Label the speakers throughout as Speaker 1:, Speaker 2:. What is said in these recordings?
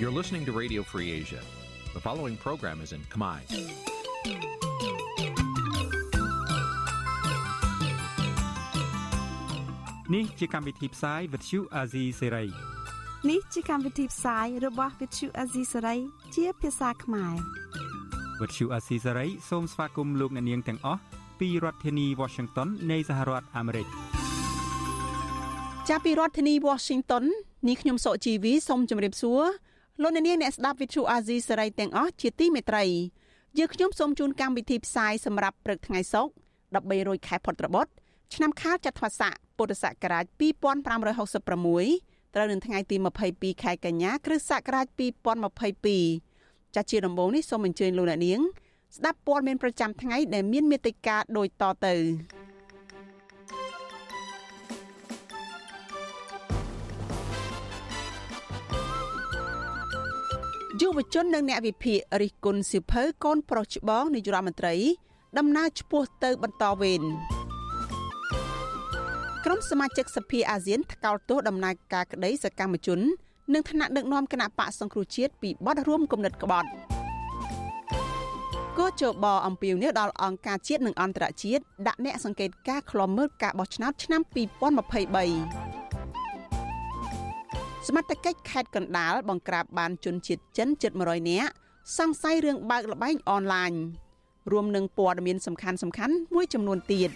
Speaker 1: You're listening to Radio Free Asia. The following program is in Khmer.
Speaker 2: នេះជាកម្មវិធីផ្សាយវិទ្យុអាស៊ីសេរី
Speaker 3: នេះជាកម្មវិធីផ្សាយរបស់ Vithu Azisari ជាភាសាខ្មែរ
Speaker 2: វិទ្យុអាស៊ីសេរីសូមស្វាគមន៍លោកអ្នកនាងទាំងអស់ពីរដ្ឋធានី Washington នៃសហរដ្ឋអាមេរិក
Speaker 3: ចាប់ពីរដ្ឋធានី Washington នេះខ្ញុំសុកជីវីសូមជម្រាបសួរ លោកអ្នកនាងអ្នកស្ដាប់ Vithu Azisari ទាំងអស់ជាទីមេត្រីយើងខ្ញុំសូមជូនកម្មវិធីផ្សាយសម្រាប់ព្រឹកថ្ងៃសុក្រ13រោចខែផុតត្បុតឆ្នាំខាលចត្វាស័កពុទ្ធសករាជ2566ត្រូវនៅថ្ងៃទី22ខែកញ្ញាគ្រិស្តសករាជ2022ចាស់ជាដំបូងនេះសូមអញ្ជើញលោកអ្នកនាង ស្ដាប់ព័ត៌មានប្រចាំថ្ងៃដែលមានមេត្តាដូចតទៅ យុវជននិងអ្នកវិភាគរិះគន់សិភៅកូនប្រុសច្បងនាយរដ្ឋមន្ត្រី ដំណើរឆ្ពោះទៅបន្តវេនក្រុមសមាជិកសភាអាស៊ានថ្កោលទោសដំណើរការក្តីសកម្មជន និងថ្នាក់ដឹកនាំគណៈបកសង្គ្រោះជាតិពីបទរួមគំនិតក្បត់គោចបអំពីវនេះដល់អង្គការជាតិនិងអន្តរជាតិដាក់អ្នកសង្កេតការឃ្លាំមើលការបោះឆ្នោតឆ្នាំ2023 សមត្ថកិច្ចខេត្តកណ្ដាលបង្ក្រាបបានជនជាតិចិនជិត100នាក់សង្ស័យរឿងបើកលបែងអនឡាញរួមនឹងព័ត៌មានសំខាន់សំខាន់មួយចំនួនទៀត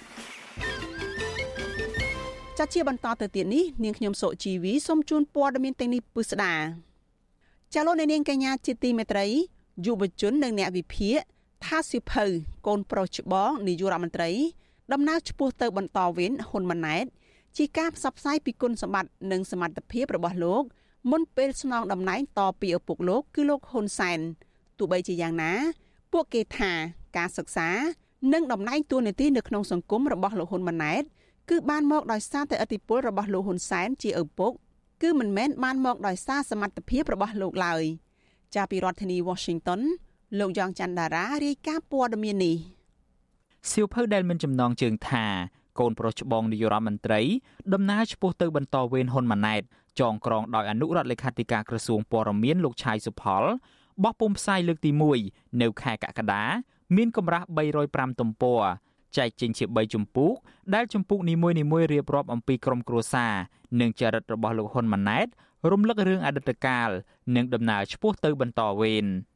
Speaker 3: ចាត់ជាបន្តទៅទៀតនេះនាងខ្ញុំសុជីវីសូមជូនព័ត៌មានទាំងនេះពិស្ដាចាលោកនាងកញ្ញាជាទីមេត្រីយុវជននិងអ្នកវិភាគថាសិភៅកូនប្រុសច្បងនាយករដ្ឋមន្ត្រី ដំណើរឆ្ពោះទៅបន្តវេនហ៊ុនម៉ាណែត ជាការផ្សព្វផ្សាយពីគុណសម្បត្តិនិងសមត្ថភាពរបស់លោកមុនពេលស្នងតំណែងតពីឪពុកលោកគឺលោកហ៊ុនសែនទោះបីជាយ៉ាងណា ពួកគេថាការសិក្សានិងតំណែងតួនាទីនៅក្នុងសង្គមរបស់លោកហ៊ុនម៉ាណែតគឺបានមកដោយសារតែឥទ្ធិពលរបស់លោកហ៊ុនសែនជាឪពុកគឺមិនមែនបានមកដោយសារសមត្ថភាពរបស់លោកឡើយចាប់ពីរដ្ឋធានី Washington លោកយ៉ងច័ន្ទដារារាយការណ៍ព័ត៌មាននេះ
Speaker 4: សៀវភៅដែលមានចំណងជើងថា កូនប្រុសច្បងនាយករដ្ឋមន្ត្រីដំណើរឆ្ពោះទៅបន្តវេនហ៊ុនម៉ាណែតចងក្រងដោយអនុរដ្ឋលេខាធិការក្រសួងព័ត៌មានលោកឆៃសុផលបោះពុម្ពផ្សាយលើកទី1នៅខែកក្កដាមានកម្រាស់305ទំព័រចែកចេញជា3ជំពូកដែលជំពូកនីមួយៗរៀបរាប់អំពីក្រុមគ្រួសារនិងចរិតរបស់លោកហ៊ុនម៉ាណែតរំលឹករឿងអតីតកាលនិងដំណើរឆ្ពោះទៅបន្តវេន។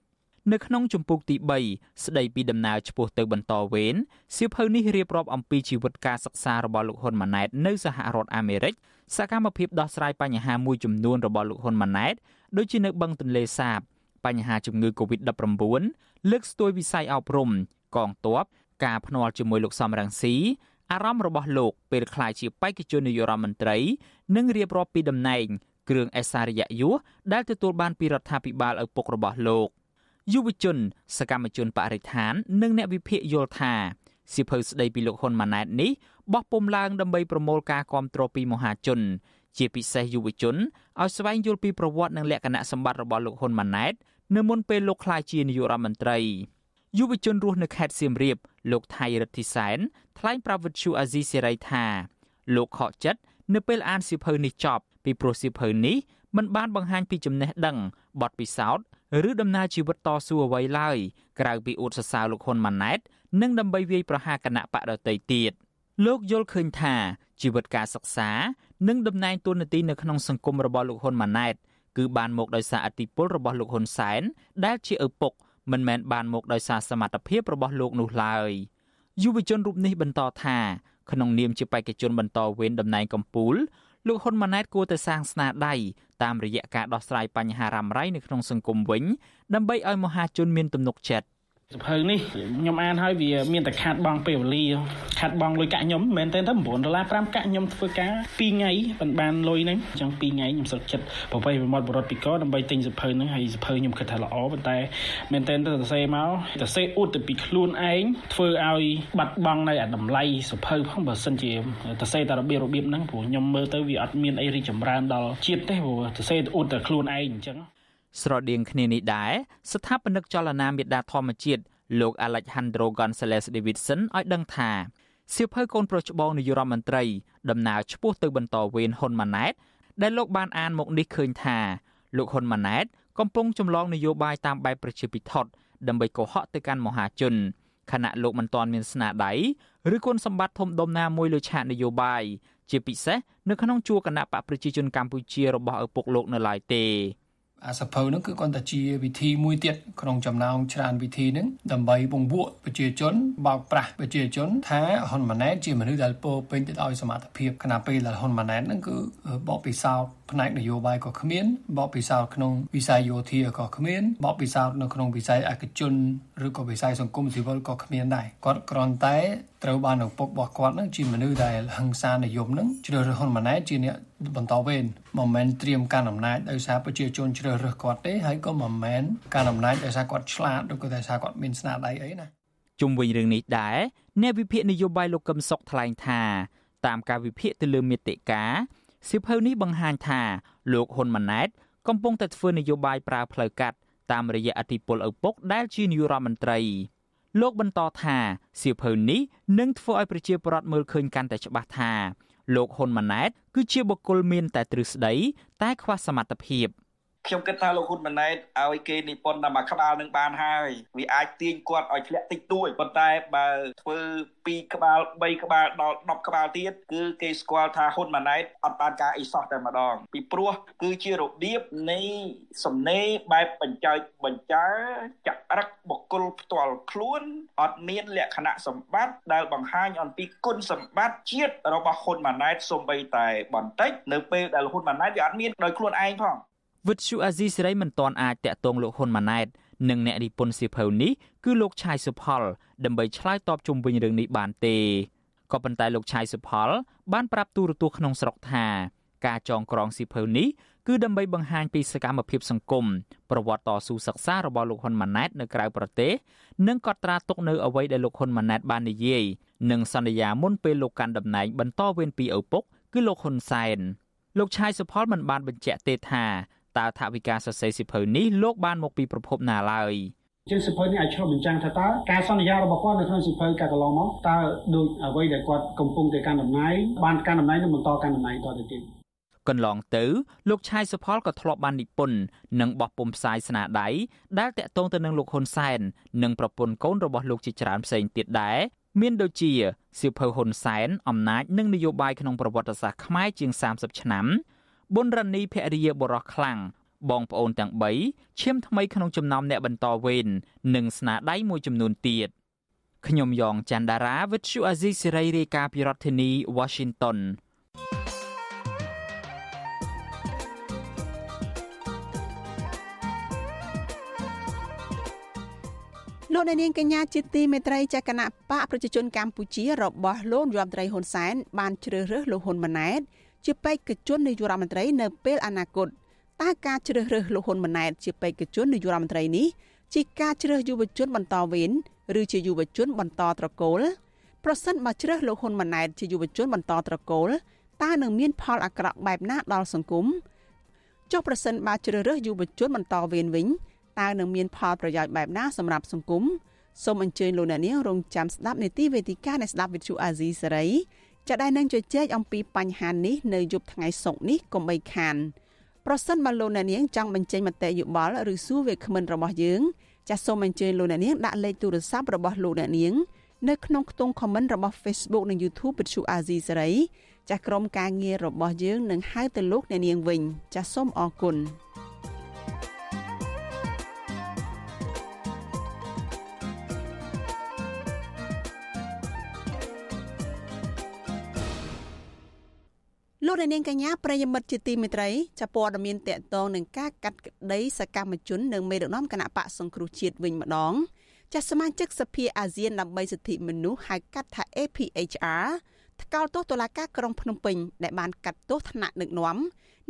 Speaker 4: នៅក្នុងជំពូកទី3ស្ដីពីដំណើរឆ្ពោះទៅបន្តវេនសៀវភៅនេះរៀបរាប់អំពីជីវិតការសិក្សារបស់លោកហ៊ុនម៉ាណែតនៅសហរដ្ឋអាមេរិកសកម្មភាពដោះស្រាយបញ្ហាមួយចំនួនរបស់លោកហ៊ុនម៉ាណែតដូចជានៅបឹងទន្លេសាបបញ្ហាជំងឺ Covid-19 លើកស្ទួយវិស័យអប់រំកងទ័ពការភ្នាល់ជាមួយលោកសំរងស៊ីអារម្មណ៍របស់លោកពេលក្លាយជាបេក្ខជននាយករដ្ឋមន្ត្រី និងរៀបរាប់ពីតំណែងគ្រឿងអេសារិយយុសដែលទទួលបានពីរដ្ឋាភិបាលឪពុករបស់លោក។ យុវជន សកម្មជនបរិស្ថាន និងអ្នកវិភាគយល់ថាសៀវភៅស្ដីពីលោកហ៊ុនម៉ាណែតនេះបោះពុំឡើងដើម្បីប្រមូលការគ្រប់គ្រងពីមហាជន ជាពិសេសយុវជនឲ្យស្វែងយល់ពីប្រវត្តិនិងលក្ខណៈសម្បត្តិរបស់លោកហ៊ុនម៉ាណែតនៅមុនពេលលោកក្លាយជានាយករដ្ឋមន្ត្រីយុវជនរស់នៅខេត្តសៀមរាបលោកថៃរិទ្ធិសែនថ្លែងប្រាប់វិទ្យុអាស៊ីសេរីថាលោកខកចិត្តនៅពេលអានសៀវភៅនេះចប់ពីព្រោះសៀវភៅនេះមិនបានបង្ហាញពីចំណេះដឹងបទពិសោធន៍ ឬដំណើរជីវិតតស៊ូអ្វីឡើយក្រៅពីអួតសរសើរលោកហ៊ុនម៉ាណែត និងដើម្បីវាយប្រហារគណៈបកដទៃទៀតលោកយល់ឃើញថាជីវិតការសិក្សា និងតំណែងតួនាទីនៅក្នុងសង្គមរបស់លោកហ៊ុនម៉ាណែតគឺបានមកដោយសារអធិបុលរបស់លោកហ៊ុនសែនដែលជាឪពុកមិនមែនបានមកដោយសារសមត្ថភាពរបស់លោកនោះឡើយយុវជនរូបនេះបន្តថាក្នុងនាមជាបេក្ខជនបន្តវេនតំណែងកម្ពុជា លោកហ៊ុនម៉ាណែតគួរតែសាងស្នាដៃតាមរយៈការដោះស្រាយបញ្ហារ៉ាំរ៉ៃនៅក្នុងសង្គមវិញដើម្បីឲ្យមហាជនមានទំនុកចិត្ត
Speaker 5: សភៅនេះខ្ញុំអានហើយវាមានតែខាត់បងពេលវេលាខាត់បងលុយកាក់ខ្ញុំមិនមែនទេ9ដុល្លារ5កាក់ខ្ញុំធ្វើការ2ថ្ងៃមិនបានលុយហ្នឹងអញ្ចឹង2ថ្ងៃខ្ញុំសុខចិត្តប្រវេប្រមាត់បរិបទពីកដើម្បីទិញសភៅហ្នឹងហើយសភៅខ្ញុំគិតថាល្អប៉ុន្តែមែនទេទៅសរសេរមកសរសេរអ៊ុតទៅពីខ្លួនឯងធ្វើឲ្យបាត់បង់នៅអាតម្លៃសភៅផងបើសិនជាសរសេរតែរបៀបរបៀបហ្នឹងព្រោះខ្ញុំមើលទៅវាអត់មានអីរីកចម្រើនដល់ជាតិទេព្រោះសរសេរអ៊ុតតែខ្លួនឯងអញ្ចឹង
Speaker 4: ស្រដៀងគ្នានេះដែរស្ថាបនិកចលនាមេដាធម្មជាតិលោក Alejandro Gonzalez Davidson ឲ្យដឹងថាសៀវភៅកូនប្រុសច្បងនាយរដ្ឋមន្ត្រីដំណើរឆ្ពោះទៅបន្តវេនហ៊ុនម៉ាណែតដែលលោកបានអានមកនេះឃើញថាលោកហ៊ុនម៉ាណែតកំពុងចម្លងនយោបាយតាមបែបប្រជាពិធដ្ឋដើម្បីកុហកទៅកាន់មហាជនខណៈលោកមិនទាន់មានស្នាដៃឬគុណសម្បត្តិធំដុំណាមួយលើឆាកនយោបាយជាពិសេសនៅក្នុងជួរគណៈបកប្រជាជនកម្ពុជារបស់ឪពុកលោកនៅឡើយទេ
Speaker 6: អាសភៅហ្នឹងគឺគាត់តែជាវិធីមួយទៀតក្នុងចំណោមច្រើនវិធីហ្នឹងដើម្បីបង្វក់ប្រជាជនបោកប្រាស់ប្រជាជនថាហ៊ុនម៉ាណែតជាមនុស្សដែលពោពេញទៅដោយសមត្ថភាពខណៈពេលដែលហ៊ុនម៉ាណែតហ្នឹងគឺបបពិសោធន៍ផ្នែកនយោបាយក៏គ្មានបបពិសោធន៍ក្នុងវិស័យយោធាក៏គ្មានបបពិសោធន៍នៅក្នុងវិស័យឯកជនឬក៏វិស័យសង្គមស៊ីវិលក៏គ្មានដែរគាត់គ្រាន់តែត្រូវបានឪពុករបស់គាត់នឹងជាមនុស្សដែលហិង្សានិយមនឹងជ្រើសរើសហ៊ុនម៉ាណែតជាអ្នកបន្តវេនមិនមែនត្រៀមការអំណាចដោយសារប្រជាជនជ្រើសរើសគាត់ទេហើយក៏មិនមែនការអំណាចដោយសារគាត់ឆ្លាតឬក៏ដោយសារគាត់មានស្នាដៃអីណា
Speaker 4: ជុំវិញរឿងនេះដែរអ្នកវិភាគនយោបាយលោកកឹមសុខថ្លែងថាតាមការវិភាគទៅលើមេតិកាសៀវភៅនេះបង្ហាញថាលោកហ៊ុនម៉ាណែតកំពុងតែធ្វើនយោបាយប្រើផ្លូវកាត់តាមរយៈអធិបុលឪពុកដែលជានាយករដ្ឋមន្ត្រី លោកបន្តថាសៀវភៅនេះនឹងធ្វើឲ្យប្រជាពលរដ្ឋមើលឃើញកាន់តែច្បាស់ថាលោកហ៊ុនម៉ាណែតគឺជាបុគ្គលមានតែទ្រឹស្ដីតែខ្វះសមត្ថភាព។
Speaker 7: ខ្ញុំគិតថាលោកហ៊ុនម៉ាណែតឲ្យគេនិពន្ធតែមួយក្បាលនឹងបានហើយវាអាចទាញគាត់ឲ្យធ្លាក់តិចតួចប៉ុន្តែបើធ្វើ2ក្បាល3ក្បាលដល់10ក្បាលទៀតគឺគេស្គាល់ថាហ៊ុនម៉ាណែតអត់បានការអីសោះតែម្ដង ពីព្រោះគឺជារបៀបនៃសំណេរបែបបញ្ចើចបញ្ចើចរិតបុគ្គលផ្ទាល់ខ្លួនអត់មានលក្ខណៈសម្បត្តិដែលបង្ហាញអំពីគុណសម្បត្តិជាតិរបស់ហ៊ុនម៉ាណែតសូម្បីតែបន្តិចនៅពេលដែលហ៊ុនម៉ាណែតវាអត់មានដោយខ្លួនឯងផង
Speaker 4: វិទ្យុអាស៊ីសេរីមិនទាន់អាចតាក់ទងលោកហ៊ុនម៉ាណែតនិងអ្នកនិពន្ធសៀវភៅនេះគឺលោកឆាយសុផល ដើម្បីឆ្លើយតបជុំវិញរឿងនេះបានទេក៏ប៉ុន្តែលោកឆាយសុផល បានប្រាប់ទូរទស្សន៍ក្នុងស្រុកថា ការចងក្រងសៀវភៅនេះគឺដើម្បីបង្ហាញពីសកម្មភាពសង្គមប្រវត្តិតស៊ូសិក្សារបស់លោកហ៊ុនម៉ាណែតនៅក្រៅប្រទេសនិងកត់ត្រាទុកនៅអ្វីដែលលោកហ៊ុនម៉ាណែតបាននិយាយនិងសន្យាមុនពេលលោកកាន់តំណែងបន្តវេនពីឪពុក គឺលោកហ៊ុនសែនលោកឆាយសុផលមិនបានបញ្ជាក់ទេថា តើថាវិការសរសេរសិភៅនេះលោកបានមកពីប្រភពណាឡើយ
Speaker 5: ជាសិភៅនេះអាចឆ្លុះបញ្ចាំងថាតើការសន្យារបស់គាត់នៅក្នុងសិភៅកាលកន្លងមកតើដូចអ្វីដែលគាត់កំពុងតែកាន់តំណែងបានកាន់តំណែងនិងបន្តកាន់តំណែងតទៅទៀត
Speaker 4: កន្លងទៅលោកឆាយសុផលក៏ធ្លាប់បាននិពន្ធនិងបោះពុម្ពផ្សាយស្នាដៃដែលតាក់ទងទៅនឹងលោកហ៊ុនសែននិងប្រពន្ធកូនរបស់លោកជាច្រើនផ្សេងទៀតដែរមានដូចជាសៀវភៅហ៊ុនសែនអំណាចនិងនយោបាយក្នុងប្រវត្តិសាស្ត្រខ្មែរជាង30ឆ្នាំ ប៊ុនរ៉ានីភរិយាបរោះខ្លាំងបងប្អូនទាំង3ឈាមថ្មីក្នុងចំណោមអ្នកបន្តវេននិងស្នាដៃមួយចំនួនទៀតខ្ញុំយ៉ងច័ន្ទដារាវិទ្យុអាស៊ីសេរីរាយការណ៍ពីរដ្ឋធានី Washington
Speaker 3: លោកអ្នកនាងកញ្ញាជាទីមេត្រីចក្រណបកប្រជាជនកម្ពុជារបស់លោកយមត្រីហ៊ុនសែនបានជ្រើសរើសលោកហ៊ុនម៉ាណែត ជាបេក្ខជននាយករដ្ឋមន្ត្រីនៅពេលអនាគតតើការជ្រើសរើសលោកហ៊ុនម៉ាណែតជាបេក្ខជននាយករដ្ឋមន្ត្រីនេះជាការជ្រើសយុវជនបន្តវេនឬជាយុវជនបន្តត្រកូលប្រសិនបើជ្រើសលោកហ៊ុនម៉ាណែតជាយុវជនបន្តត្រកូលតើនឹងមានផលអាក្រក់បែបណាដល់សង្គមចុះប្រសិនបើជ្រើសរើសយុវជនបន្តវេនវិញតើនឹងមានផលប្រយោជន៍បែបណាសម្រាប់សង្គមសូមអញ្ជើញលោកអ្នកនាងរងចាំស្ដាប់នេតិវេទិកានៃស្ដាប់វិទ្យុអាស៊ីសេរី ចាដែលនឹងជជែកអំពីបញ្ហានេះនៅយប់ថ្ងៃសុក្រនេះកុំបីខានប្រសិនបើលោកអ្នកនាងចង់បញ្ចេញមតិយោបល់ឬសួរវាគ្មិនរបស់យើងចាសសូមអញ្ជើញលោកអ្នកនាងដាក់លេខទូរស័ព្ទរបស់លោកអ្នកនាងនៅក្នុងខ្ទង់ comment របស់ Facebook និង YouTube ពិតឈូអាស៊ីសេរីចាសក្រុមការងាររបស់យើងនឹងហៅទៅលោកអ្នកនាងវិញចាសសូមអរគុណ លោកនាងកញ្ញាប្រិយមិត្តជាទីមេត្រីចាព័ត៌មានតកតងនឹងការកាត់ក្តីសកម្មជននៅមេដឹកនាំគណៈបកសង្គ្រោះជាតិវិញម្ដងចាសមាជិកសភាអាស៊ានដើម្បីសិទ្ធិមនុស្សហៅកាត់ថា APHR ថ្កោលទោសតុលាការក្រុងភ្នំពេញដែលបានកាត់ទោសថ្នាក់ដឹកនាំ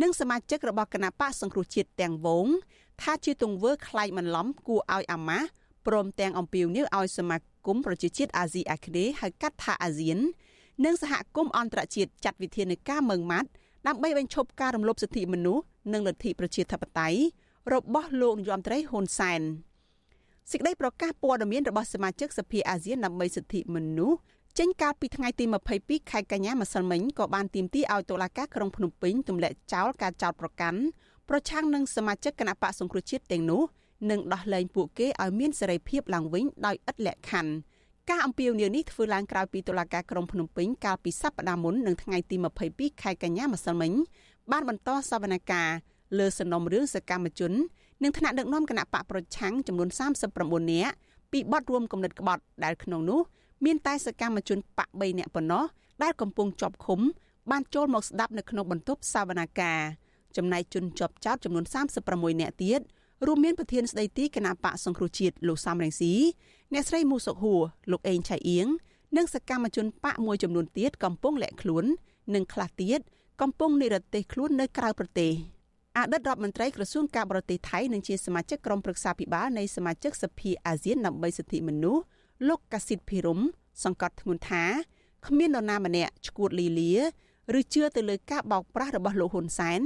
Speaker 3: និងសមាជិករបស់គណៈបកសង្គ្រោះជាតិទាំងវងថាជាទង្វើក្លែងបន្លំគួរឲ្យអាម៉ាស់ព្រមទាំងអំពាវនាវឲ្យសមាគមប្រជាជាតិអាស៊ីអាគ្នេយ៍ហៅកាត់ថាអាស៊ាន និងសហគមន៍អន្តរជាតិចាត់វិធានការមើងម៉ាត់ដើម្បីបញ្ឈប់ការរំលោភសិទ្ធិមនុស្សនិងលទ្ធិប្រជាធិបតេយ្យរបស់លោកនាយរដ្ឋមន្ត្រីហ៊ុនសែនសេចក្តីប្រកាសព័ត៌មានរបស់សមាជិកសភាអាស៊ានដើម្បីសិទ្ធិមនុស្សចេញកាលពីថ្ងៃទី22ខែកញ្ញាម្សិលមិញក៏បានទាមទារឲ្យតុលាការក្រុងភ្នំពេញទម្លាក់ចោលការចោទប្រកាន់ប្រឆាំងនឹងសមាជិកគណៈបកសង្គ្រោះជាតិទាំងនោះនិងដោះលែងពួកគេឲ្យមានសេរីភាពឡើងវិញដោយឥតលក្ខខណ្ឌ ការអំពាវនាវនេះធ្វើឡើងក្រោយពីតុលាការក្រុងភ្នំពេញកាលពីសប្តាហ៍មុននឹងថ្ងៃទី22ខែកញ្ញាម្សិលមិញបានបន្តសវនកម្មលើសំណុំរឿងសកម្មជននិងថ្នាក់ដឹកនាំគណៈបកប្រឆាំងចំនួន39នាក់ពីបទរួមគំនិតក្បត់ដែលក្នុងនោះមានតែសកម្មជនបក3នាក់ប៉ុណ្ណោះដែលកំពុងជាប់ឃុំ បានចូលមកស្ដាប់នៅក្នុងបន្ទប់សវនកម្មចំណែកជនជាប់ចោតចំនួន36នាក់ទៀតរួមមានប្រធានស្ដីទីគណៈបកសង្គ្រោះជាតិលោកសំរងស៊ី អ្នកស្រីមូសុកហួរលោកអេងឆៃអៀងនិងសកម្មជនបកមួយចំនួនទៀតកំពុងលាក់ខ្លួននិងខ្លះទៀតកំពុងនិរទេសខ្លួននៅក្រៅប្រទេសអតីតរដ្ឋមន្ត្រីក្រសួងការបរទេសថៃនិងជាសមាជិកក្រុមប្រឹក្សាពិបាលនៃសមាជិកសភាអាស៊ានដើម្បីសិទ្ធិមនុស្សលោកកាស៊ីតភិរមសង្កត់ធ្ងន់ថាគ្មាននរណាម្នាក់ឈួតលីលាឬជឿទៅលើការបោកប្រាស់របស់លោកហ៊ុនសែន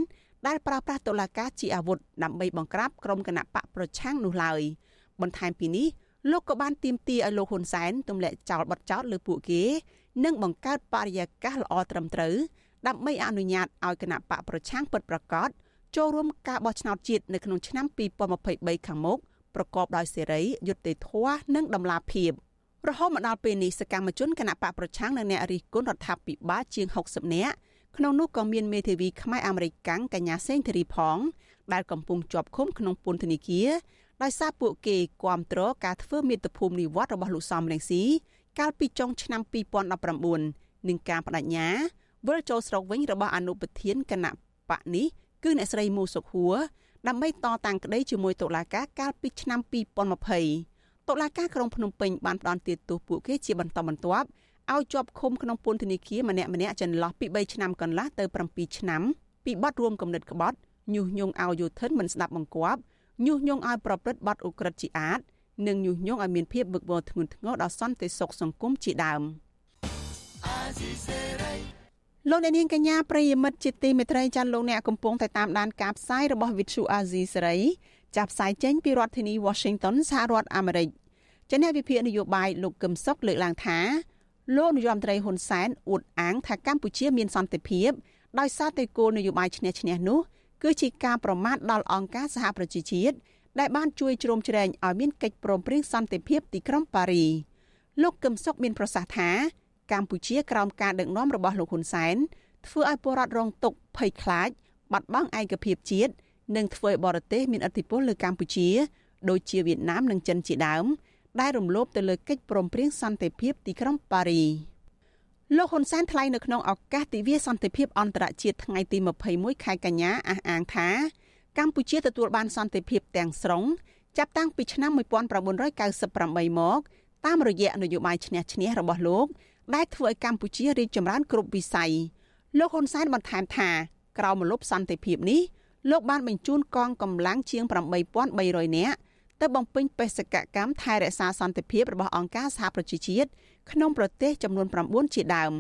Speaker 3: ដែលប្រើប្រាស់តុលាការជាអាវុធដើម្បីបង្ក្រាបក្រុមគណៈបកប្រឆាំងនោះឡើយបន្ថែមពីនេះ លោកក៏បានទាមទារឲ្យលោកហ៊ុនសែនទម្លាក់ចោលបទចោទលើពួកគេ និងបង្កើតបរិយាកាសល្អត្រឹមត្រូវដើម្បីអនុញ្ញាតឲ្យគណៈបកប្រឆាំងពិតប្រាកដចូលរួមការបោះឆ្នោតជាតិនៅក្នុងឆ្នាំ2023ខាងមុខប្រកបដោយសេរីយុត្តិធម៌និងតម្លាភាពរហូតមកដល់ពេលនេះសកម្មជនគណៈបកប្រឆាំងនិងអ្នករិះគន់រដ្ឋាភិបាលជាង60នាក់ក្នុងនោះក៏មានមេធាវីខ្មែរអាមេរិកកាំងកញ្ញាសេងធីរីផងដែលកំពុងជាប់ឃុំក្នុងពន្ធនាគារ ដោយសារពួកគេគាំទ្រការធ្វើមេត្តាភូមិនិវត្តរបស់លោកសំរងស៊ីកាលពីចុងឆ្នាំ2019និងការបដិញ្ញាវិលចូលស្រុកវិញរបស់អនុប្រធានគណៈបកនេះគឺអ្នកស្រីមូសុខហួរដើម្បីតតាំងក្តីជាមួយតុលាការកាលពីឆ្នាំ2020តុលាការក្រុងភ្នំពេញបានផ្តន្ទាទោសពួកគេជាបន្តបន្ទាប់ឲ្យជាប់ឃុំក្នុងពន្ធនាគារម្នាក់ម្នាក់ចន្លោះពី3ឆ្នាំកន្លះទៅ7ឆ្នាំពីបទរួមគំនិតក្បត់ញុះញង់ឲ្យយោធិនមិនស្ដាប់បង្គាប់ ញុះញង់ឲ្យប្រព្រឹត្តបទឧក្រិដ្ឋជាអាតនិងញុះញង់ឲ្យមានភាពវឹកវរធ្ងន់ធ្ងរដល់សន្តិសុខសង្គមជាដើមលោកអ្នកនាងកញ្ញាប្រិយមិត្តជាទីមេត្រីចាន់លោកអ្នកកំពុងតែតាមដានការផ្សាយរបស់ Vithu Azizi សេរីចាប់ផ្សាយចេញពីរដ្ឋធានី Washington សហរដ្ឋអាមេរិកចអ្នកវិភាគនយោបាយលោកកឹមសុខលើកឡើងថាលោកនាយរដ្ឋមន្ត្រីហ៊ុនសែនអួតអាងថាកម្ពុជាមានសន្តិភាពដោយសារតែគោលនយោបាយឈ្នះឈ្នះនោះ គឺជាការប្រមាថដល់អង្គការសហប្រជាជាតិដែលបានជួយជ្រោមជ្រែងឲ្យមានកិច្ចព្រមព្រៀងសន្តិភាពទីក្រុងប៉ារីលោកកឹមសុខមានប្រសាសន៍ថាកម្ពុជាក្រោមការដឹកនាំរបស់លោកហ៊ុនសែនធ្វើឲ្យពលរដ្ឋរងទុក្ខភ័យខ្លាចបាត់បង់ឯកភាពជាតិនិងធ្វើឲ្យបរទេសមានឥទ្ធិពលលើកម្ពុជាដូចជាវៀតណាមនិងចិនជាដើមដែលរំលោភទៅលើកិច្ចព្រមព្រៀងសន្តិភាពទីក្រុងប៉ារី លោកហ៊ុនសែនថ្លែងនៅក្នុងឱកាសទិវាសន្តិភាពអន្តរជាតិថ្ងៃទី21ខែកញ្ញាអះអាងថាកម្ពុជាទទួលបានសន្តិភាពទាំងស្រុងចាប់តាំងពីឆ្នាំ1998មក តាមរយៈនយោបាយឈ្នះឈ្នះរបស់លោក ដែលធ្វើឲ្យកម្ពុជារីកចម្រើនគ្រប់វិស័យលោកហ៊ុនសែនបន្ថែមថាក្រោមមលុបសន្តិភាពនេះលោកបានបញ្ជូនកងកម្លាំងជាង8300នាក់ ទៅបំពេញបេសកកម្មថែរក្សាសន្តិភាពរបស់អង្គការសហប្រជាជាតិក្នុងប្រទេសចំនួន9ជាដើម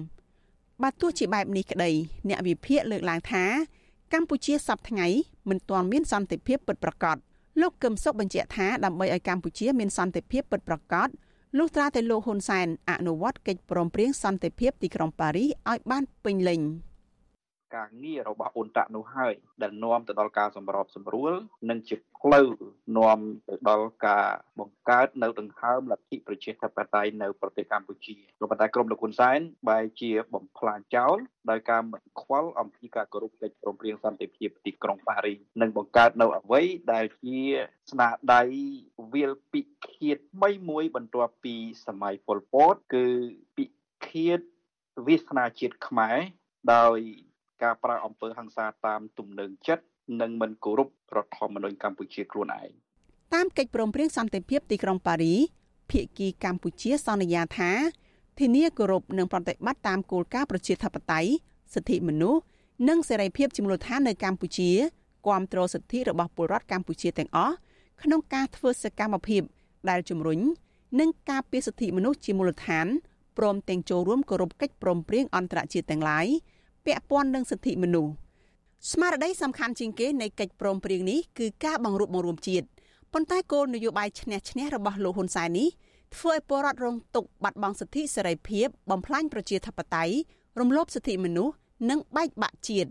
Speaker 3: បើទោះជាបែបនេះក្តី អ្នកវិភាគលើកឡើងថា កម្ពុជាសពថ្ងៃមិនទាន់មានសន្តិភាពពិតប្រាកដលោកកឹមសុខបញ្ជាក់ថាដើម្បីឲ្យកម្ពុជាមានសន្តិភាពពិតប្រាកដលុះត្រាតែលោកហ៊ុនសែនអនុវត្តកិច្ចព្រមព្រៀងសន្តិភាពទីក្រុងប៉ារីសឲ្យបានពេញលេញ។
Speaker 7: ការងាររបស់អ៊ុនតាក់នោះហើយដែលនាំទៅដល់ការសម្របសម្រួល និងជាផ្លូវនាំទៅដល់ការបង្កើតនៅដង្ហើមលទ្ធិប្រជាធិបតេយ្យនៅប្រទេសកម្ពុជាក៏ប៉ុន្តែក្រមលោកហ៊ុនសែនបែរជាបំផ្លាញចោលដោយការមិនខ្វល់អំពីការគោរពកិច្ចព្រមព្រៀងសន្តិភាពទីក្រុងប៉ារីសនិងបង្កើតនៅអ្វីដែលជាស្នាដៃវិលពិឃាតថ្មីមួយបន្ទាប់ពីសម័យប៉ុលពតគឺពិឃាតវាសនាជាតិខ្មែរដោយ ការប្រើអំពើហិង្សាតាមទំនឹង ចិត្តនិងមិនគោរពរដ្ឋធម្មនុញ្ញកម្ពុជាខ្លួនឯង
Speaker 3: តាមកិច្ចព្រមព្រៀងសន្តិភាពទីក្រុងប៉ារីភាគីកម្ពុជាសន្យាថាធានាគោរពនិងប្រតិបត្តិតាមគោលការណ៍ប្រជាធិបតេយ្យសិទ្ធិមនុស្សនិងសេរីភាពជាមូលដ្ឋាននៅកម្ពុជាគាំទ្រសិទ្ធិរបស់ពលរដ្ឋកម្ពុជាទាំងអស់ក្នុងការធ្វើសកម្មភាពដែលជំរុញនិងការពារសិទ្ធិមនុស្សជាមូលដ្ឋានព្រមទាំងចូលរួមគោរពកិច្ចព្រមព្រៀងអន្តរជាតិទាំងឡាយ ពាក់ព័ន្ធនឹងសិទ្ធិមនុស្សស្មារតីសំខាន់ជាងគេនៃកិច្ចព្រមព្រៀងនេះគឺការបង្រួបបង្រួមជាតិប៉ុន្តែគោលនយោបាយឈ្នះឈ្នះរបស់លោកហ៊ុនសែននេះធ្វើឲ្យពលរដ្ឋរងទុក្ខបាត់បង់សិទ្ធិសេរីភាព បំផ្លាញប្រជាធិបតេយ្យរំលោភសិទ្ធិមនុស្សនិងបែកបាក់ជាតិ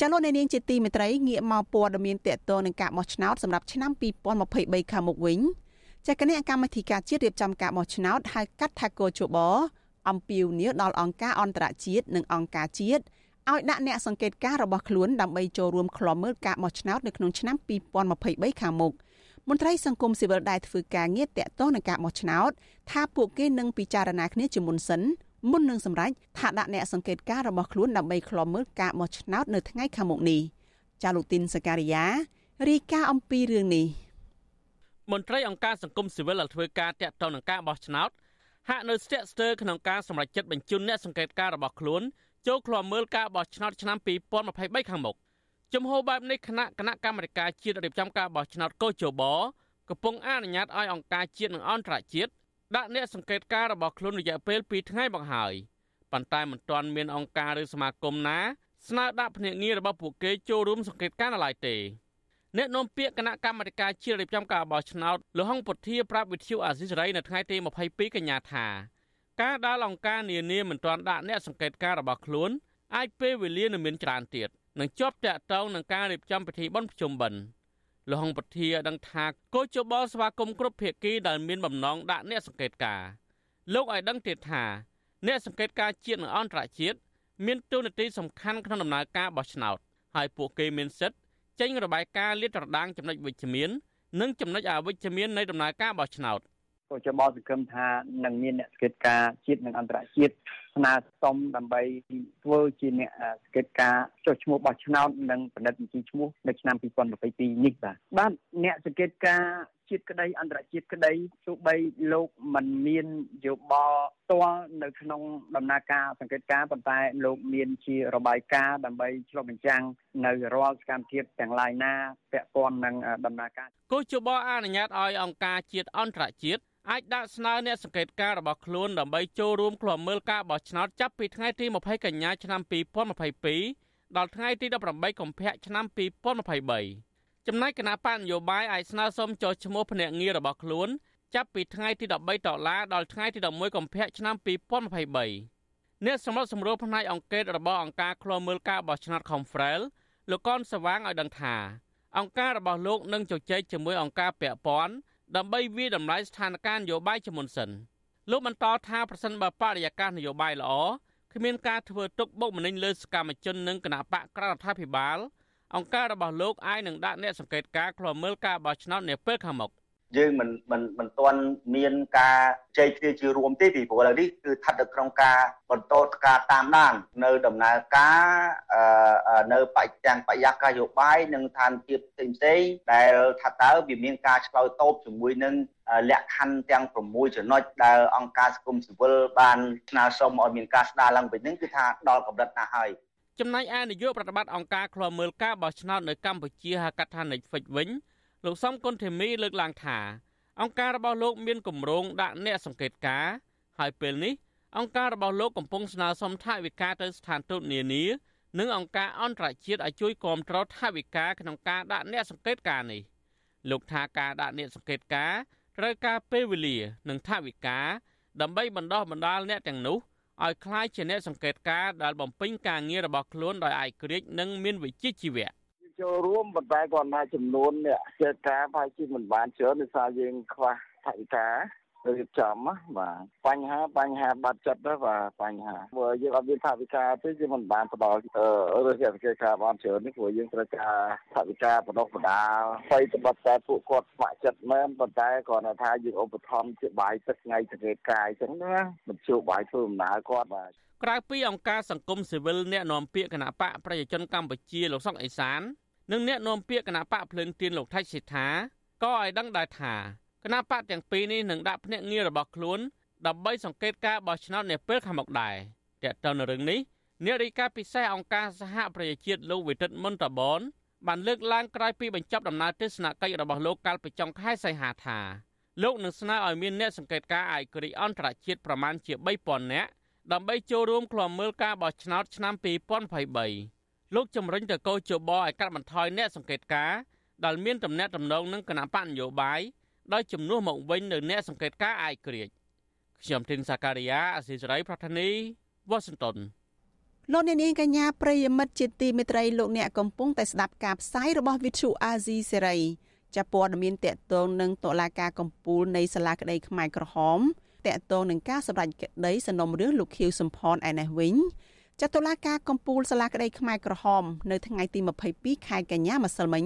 Speaker 3: ចលនានាងជាទីមេត្រីងាកមកព័ត៌មានតកតនឹងការបោះឆ្នោតសម្រាប់ឆ្នាំ2023ខាងមុខវិញចាគណៈកម្មាធិការជាតិរៀបចំការបោះឆ្នោតហៅកាត់ថាកោជបអំពាវនាវដល់អង្គការអន្តរជាតិនិងអង្គការជាតិឲ្យដាក់អ្នកសង្កេតការរបស់ខ្លួនដើម្បីចូលរួមក្លំមើលការបោះឆ្នោតនៅក្នុងឆ្នាំ2023ខាងមុខមន្ត្រីសង្គមស៊ីវិលដែលធ្វើការងារតាក់ទងនឹងការបោះឆ្នោតថាពួកគេនឹងពិចារណាគ្នាជាមុនសិន មុននឹងសម្រេចថាដាក់អ្នកសង្កេតការរបស់ខ្លួនដើម្បីក្លំមើលការបោះឆ្នោតនៅថ្ងៃខាងមុខនេះចាលូទីនសការីយ៉ារាយការណ៍អំពីរឿងនេះ
Speaker 8: មន្ត្រីអង្គការសង្គមស៊ីវិលដែលធ្វើការតាក់ទងនឹងការបោះឆ្នោតហាក់នៅស្ទាក់ស្ទើរក្នុងការសម្រេចចិត្តបញ្ជូនអ្នកសង្កេតការរបស់ខ្លួនចូលឃ្លាំមើលការបោះឆ្នោតឆ្នាំ2023ខាងមុខជំហរបែបនេះគណៈគណៈកម្មាធិការជាតិរៀបចំការបោះឆ្នោតកោជបកំពុងអនុញ្ញាតឲ្យអង្គការជាតិនិងអន្តរជាតិ ដាក់អ្នកសង្កេតការរបស់ខ្លួនរយៈពេល2ថ្ងៃមកហើយប៉ុន្តែមិនទាន់មានអង្គការឬសមាគមណាស្នើដាក់ភ្នាក់ងាររបស់ពួកគេចូលរួមសង្កេតការនៅឡើយទេអ្នកនាំពាក្យគណៈកម្មាធិការជាតិរៀបចំការបោះឆ្នោតលោកហុងពុធាប្រាប់វិទ្យុអាស៊ីសេរីនៅថ្ងៃទី22កញ្ញាថាការដាល់អង្គការនានាមិនទាន់ដាក់អ្នកសង្កេតការរបស់ខ្លួនអាចពេលវេលានឹងមានច្រើនទៀតនឹងជាប់តាក់ទងនឹងការរៀបចំពិធីបុណ្យភ្ជុំបិណ្ឌ លោកហុងពធាដឹងថាកោជបស្វាគមន៍គ្រប់ភាគីដែលមានបំណងដាក់អ្នកសង្កេតការលោកឲ្យដឹងទៀតថាអ្នកសង្កេតការជាតិនិងអន្តរជាតិមានតួនាទីសំខាន់ក្នុងដំណើរការបោះឆ្នោតហើយពួកគេមានសិទ្ធិចេញរបាយការណ៍លាតត្រដាងចំណុចវិជ្ជមាន និងចំណុចអវិជ្ជមាននៃដំណើរការបោះឆ្នោត
Speaker 9: ក៏ជាបោសង្ឃឹមថានឹងមានអ្នកសង្កេតការជាតិនិងអន្តរជាតិស្នើសុំដើម្បីធ្វើជាអ្នកសង្កេតការចុះឈ្មោះបោះឆ្នោតនិងផលិតបញ្ជីឈ្មោះនៅឆ្នាំ2022នេះបាទបាទអ្នកសង្កេតការជាតិក្តីអន្តរជាតិក្តីទោះបីលោកមិនមានយោបល់ផ្ទាល់នៅក្នុងដំណើរការសង្កេតការប៉ុន្តែលោកមានជារបាយការណ៍ដើម្បីឆ្លុះបញ្ចាំងនៅរាល់សកម្មភាពទាំងឡាយណាពាក់ព័ន្ធនឹងដំណើរការ
Speaker 8: គូជបអនុញ្ញាតឲ្យអង្គការជាតិអន្តរជាតិអាចដាក់ស្នើអ្នកសង្កេតការរបស់ខ្លួនដើម្បីចូលរួមឃ្លាំមើលការបោះឆ្នោតចាប់ពីថ្ងៃទី20កញ្ញាឆ្នាំ2022ដល់ថ្ងៃទី18កុម្ភៈឆ្នាំ2023ចំណែកគណៈបញ្ញយោបាយអាចស្នើសុំចុះឈ្មោះភ្នាក់ងាររបស់ខ្លួនចាប់ពីថ្ងៃទី13ដុល្លារដល់ថ្ងៃទី11កុម្ភៈឆ្នាំ2023អ្នកសម្របសម្រួលផ្នែកអង្គការរបស់អង្គការឃ្លាំមើលការបោះឆ្នោត Confrel លោកកនសវាងឲ្យដឹងថាអង្គការរបស់លោកនឹងជជែកជាមួយអង្គការពាក់ព័ន្ធដើម្បីវាយតម្លៃស្ថានភាពនយោបាយជាមុនសិន លោកបន្តថាប្រសិនបើបរិយាកាសនយោបាយល្អគ្មានការធ្វើទុកបុកម្នេញលើសកម្មជននិងគណៈបកក្រៅរដ្ឋាភិបាលអង្គការរបស់លោកអាចនឹងដាក់អ្នកសង្កេតការឃ្លាំមើលការបោះឆ្នោតនាពេលខាងមុខ
Speaker 9: យើងមិនមិនមិនទាន់មានការចែកគ្នាជារួមទេពីព្រោះឥឡូវនេះគឺស្ថិតនៅក្នុងការបន្តការតាមដាននៅដំណើរការនៅបច្ចទាំងបរិយាកាសយោបាយនិងឋានភាពផ្សេងផ្សេងដែលថាតើវាមានការឆ្លើយតបជាមួយនឹងលក្ខខណ្ឌទាំង6ចំណុចដែលអង្គការសង្គមស៊ីវិលបានស្នើសុំឲ្យមានការស្ដារឡើងវិញនឹងគឺថាដល់កម្រិតណាហើយ
Speaker 8: ចំណែកឯនាយកប្រតិបត្តិអង្គការឃ្លាំមើលការបោះឆ្នោតនៅកម្ពុជាហៅកាត់ថា Netflix វិញ លោកសំគុណធីមីលើកឡើងថាអង្គការរបស់លោកមានគម្រោងដាក់អ្នកសង្កេតការ ហើយពេលនេះអង្គការរបស់លោកកំពុងស្នើសុំថវិកាទៅស្ថានទូតនានានិងអង្គការអន្តរជាតិឲ្យជួយគាំទ្រថវិកាក្នុងការដាក់អ្នកសង្កេតការនេះលោកថាការដាក់អ្នកសង្កេតការត្រូវការពេលវេលា និងថវិកាដើម្បីបណ្ដោះបណ្ដាលអ្នកទាំងនោះឲ្យคล้ายជាអ្នកសង្កេតការដែលបំពេញការងាររបស់ខ្លួនដោយឯករាជ្យនិងមានវិជ្ជាជីវៈ
Speaker 9: ចូលរួមប៉ុន្តែគាត់ថាចំនួនអ្នកចេតការប្រហែលជាមិនបានច្រើនដោយសារយើងខ្វះថវិកា
Speaker 10: រៀបចំណាបាទបញ្ហាបញ្ហាបាត់ចិត្តទៅបាទបញ្ហាព្រោះយើងអត់មានថាវិការទេយើងមិនបានផ្ដល់រើសយកវិការបានច្រើននេះព្រោះយើងត្រូវការថាវិការបដោះបដាលស្័យត្បិតតែពួកគាត់ស្ម័គ្រចិត្តមែនប៉ុន្តែគ្រាន់តែថាយើងឧបត្ថម្ភជាបាយទឹកថ្ងៃសង្កេតកាយអញ្ចឹងណាមិនជួបបាយធ្វើដំណើរគាត់បាទ
Speaker 8: ក្រៅពីអង្គការសង្គមស៊ីវិលអ្នកនាំពាក្យគណៈបកប្រជាជនកម្ពុជាលោកសុកអេសាន និងអ្នកនាំពាក្យគណៈបកភ្លើងទៀនលោកថៃសិដ្ឋាក៏ឲ្យដឹងដែរថាគណៈបកទាំងពីរនេះនឹងដាក់ភ្នាក់ងាររបស់ខ្លួនដើម្បីសង្កេតការបោះឆ្នោតនាពេលខាងមុខដែរតើតើនៅរឿងនេះអ្នករាយការណ៍ពិសេសអង្គការសហប្រជាជាតិលោកវិទិតមុនតបនបានលើកឡើងក្រោយពីបញ្ចប់ដំណើរទស្សនកិច្ចរបស់លោកកាលពីចុងខែសីហាថាលោកនឹងស្នើឲ្យមានអ្នកសង្កេតការណ៍ឯករាជ្យអន្តរជាតិប្រមាណជា3000នាក់ដើម្បីចូលរួមក្លំមើលការបោះឆ្នោតឆ្នាំ2023 លោកជំរិញទៅកោជបឲ្យកាត់បន្ថយអ្នកសង្កេតការណ៍ដែលមានតំណែងតំណងនឹងគណៈបកនយោបាយដោយជំនួសមកវិញនៅអ្នកសង្កេតការណ៍ឯករាជ្យខ្ញុំធីនសាការីយ៉ាអស៊ីសេរីប្រធានីវ៉ាស៊ីនតោន
Speaker 3: លោកអ្នកនាងកញ្ញាប្រិយមិត្តជាទីមេត្រីលោកអ្នកកំពុងតែស្ដាប់ការផ្សាយរបស់វិទ្យុអាស៊ីសេរីចាប់ព័ត៌មានតកតងនឹងតុលាការកំពូលនៃសាលាក្តីខ្មែរក្រហមតកតងនឹងការសម្រេចក្តីសំណុំរឿងលោកខៀវសំផនឯនេះវិញ ចាត់តុលាការកំពូលសាលាក្តីខ្មែរក្រហម នៅថ្ងៃទី22ខែកញ្ញាម្សិលមិញ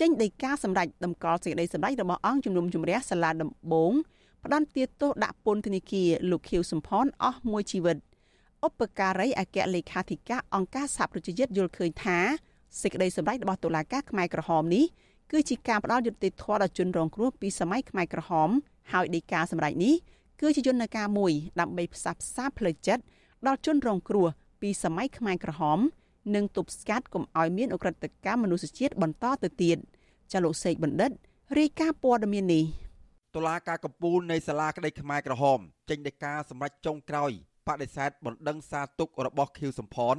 Speaker 3: ចេញដីកាសម្រេចតម្កល់សេចក្តីសម្រេចរបស់អង្គជំនុំជម្រះសាលាដំបងផ្ដន្ទាទោសដាក់ពន្ធនាគារលោកខៀវសំផនអស់មួយជីវិតឧបការីអគ្គលេខាធិការអង្គការសហប្រជាជាតិយល់ឃើញថាសេចក្តីសម្រេចរបស់តុលាការខ្មែរក្រហមនេះគឺជាការផ្ដល់យុត្តិធម៌ដល់ជនរងគ្រោះពីសម័យខ្មែរក្រហម ហើយដីកាសម្រេចនេះគឺជាយន្តការមួយដើម្បីផ្សះផ្សាផ្លូវចិត្តដល់ជនរងគ្រោះ ពីសម័យខ្មែរក្រហម និងទប់ស្កាត់កុំឲ្យមានអ ுக ្រិតកម្មមនុស្សជាតិបន្តទៅទៀតចាលោកសេកបណ្ឌិតរាយការណ៍ព័ត៌មាននេះ
Speaker 11: តុលាការកំពូលនៃសាលាក្តីខ្មែរក្រហម ចេញដីកាសម្រេចចុងក្រោយបដិសេធបណ្ដឹងសារទុករបស់ខៀវសំផន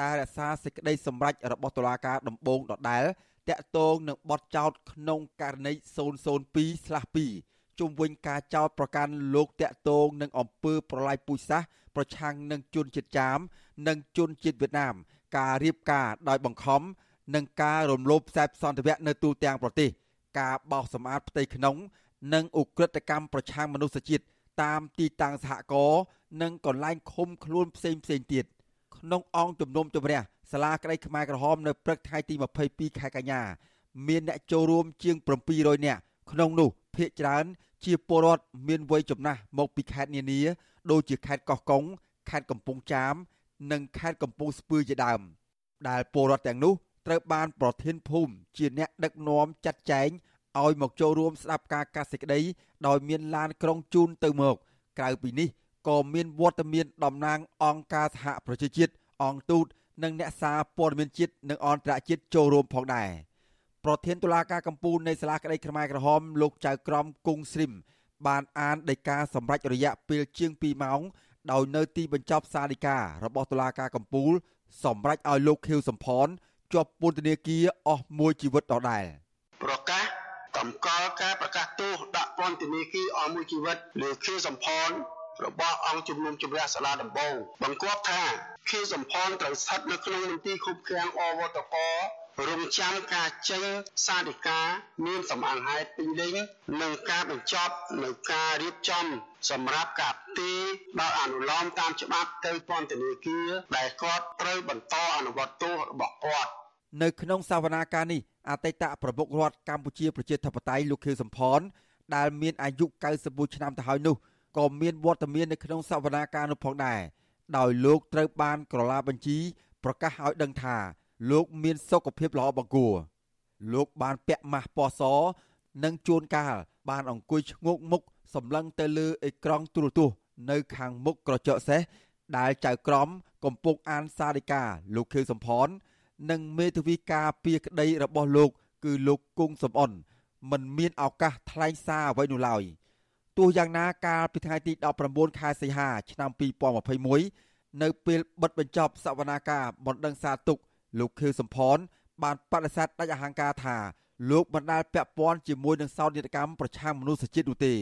Speaker 11: ដែលរក្សាសេចក្តីសម្រេចរបស់តុលាការដំបូងដដែលតាក់ទងនឹងបទចោទក្នុងករណី002/2ជុំវិញការចោទប្រកាន់លោកតាក់ទងនឹងអំពើប្រល័យពូជសាសន៍ប្រឆាំងនឹងជនជាតិចាម និងជនជាតិវៀតណាម ការរៀបការដោយបង្ខំនិងការរំលោភខ្សែសន្តិវៈនៅទូទាំងប្រទេសការបោសសម្អាតផ្ទៃក្នុង និងឧក្រិដ្ឋកម្មប្រឆាំងមនុស្សជាតិតាមទីតាំងសហគមន៍និងកន្លែងឃុំខ្លួនផ្សេងផ្សេងទៀតក្នុងអង្គជំនុំជម្រះសាលាក្តីខ្មែរក្រហមនៅព្រឹកថ្ងៃទី22ខែកញ្ញាមានអ្នកចូលរួមជាង700នាក់ក្នុងនោះភ្នាក់ច្រើនជាពលរដ្ឋមានវ័យចំណាស់មកពីខេត្តនានាដូចជាខេត្តកោះកុងខេត្តកំពង់ចាម និងខេត្តកំពង់ស្ពឺជាដើម ដែលពលរដ្ឋទាំងនោះត្រូវបានប្រធានភូមិជាអ្នកដឹកនាំចាត់ចែងឲ្យមកចូលរួមស្ដាប់ការកាសសេចក្តីដោយមានឡានក្រុងជូនទៅមក ក្រៅពីនេះក៏មានវត្តមានតំណាងអង្គការសហប្រជាជាតិអង្គទូតនិងអ្នកសារព័ត៌មានជាតិនិងអន្តរជាតិចូលរួមផងដែរប្រធានតុលាការកំពូលនៃសាលាក្តីខ្មែរក្រហមលោកចៅក្រមគង់ស្រីមបានអានដីកាសម្រេចរយៈពេលជាង2ម៉ោង ដោយនៅទីបញ្ចប់សាលដីការបស់តុលាការកំពូល សម្រេចឲ្យលោកខៀវសំផនជាប់ពន្ធនាគារអស់មួយជីវិតដដែល
Speaker 12: ប្រកាសតម្កល់ការប្រកាសទោសដាក់ពន្ធនាគារអស់មួយជីវិតលើខៀវសំផនរបស់អង្គជំនុំជម្រះសាលាដំបងបង្គាប់ថាខៀវសំផនត្រូវស្ថិតនៅក្នុងមន្ទីរឃុំឃាំងអវតក រងចាំការចេញសាធិការមានសម្អាងហេតុពេញលេញនិងការបញ្ចប់នៅការរៀបចំសម្រាប់ការទីដោយអនុលោមតាមច្បាប់ទៅពន្ធនាគារដែលគាត់ត្រូវបន្តអនុវត្តទោសរបស់គាត់
Speaker 11: នៅក្នុងសវនាការនេះអតីតប្រមុខរដ្ឋកម្ពុជាប្រជាធិបតេយ្យលោកខៀវសំផនដែលមានអាយុ91ឆ្នាំទៅហើយនោះក៏មានវត្តមាននៅក្នុងសវនាការនោះផងដែរដោយលោកត្រូវបានក្រឡាបញ្ជីប្រកាសឲ្យដឹងថា លោកមានសុខភាពល្អបង្គួរលោកបានពាក់ម៉ាស់ពណ៌សនិងជួនកាលបានអង្គុយឈ្ងោកមុខសម្លឹងទៅលើអេក្រង់ទូរទស្សន៍នៅខាងមុខក្រចកសេះដែលចៅក្រមកំពុងអានសារិកាលោកខៀវសំផន និងមេធាវីការពីក្តីរបស់លោក គឺលោកគង់សំអនមិនមានឱកាសថ្លែងសារអ្វីនោះឡើយទោះយ៉ាងណាកាលពីថ្ងៃទី19ខែសីហាឆ្នាំ2021នៅពេលបិទបញ្ចប់សវនាការបណ្ដឹងសារទុក លោកខៀវសំផនបានបដិសេធដាច់អហង្ការថាលោកមិនដែលពាក់ព័ន្ធជាមួយនឹងសោកនាដកម្មប្រឆាំងមនុស្សជាតិនោះទេ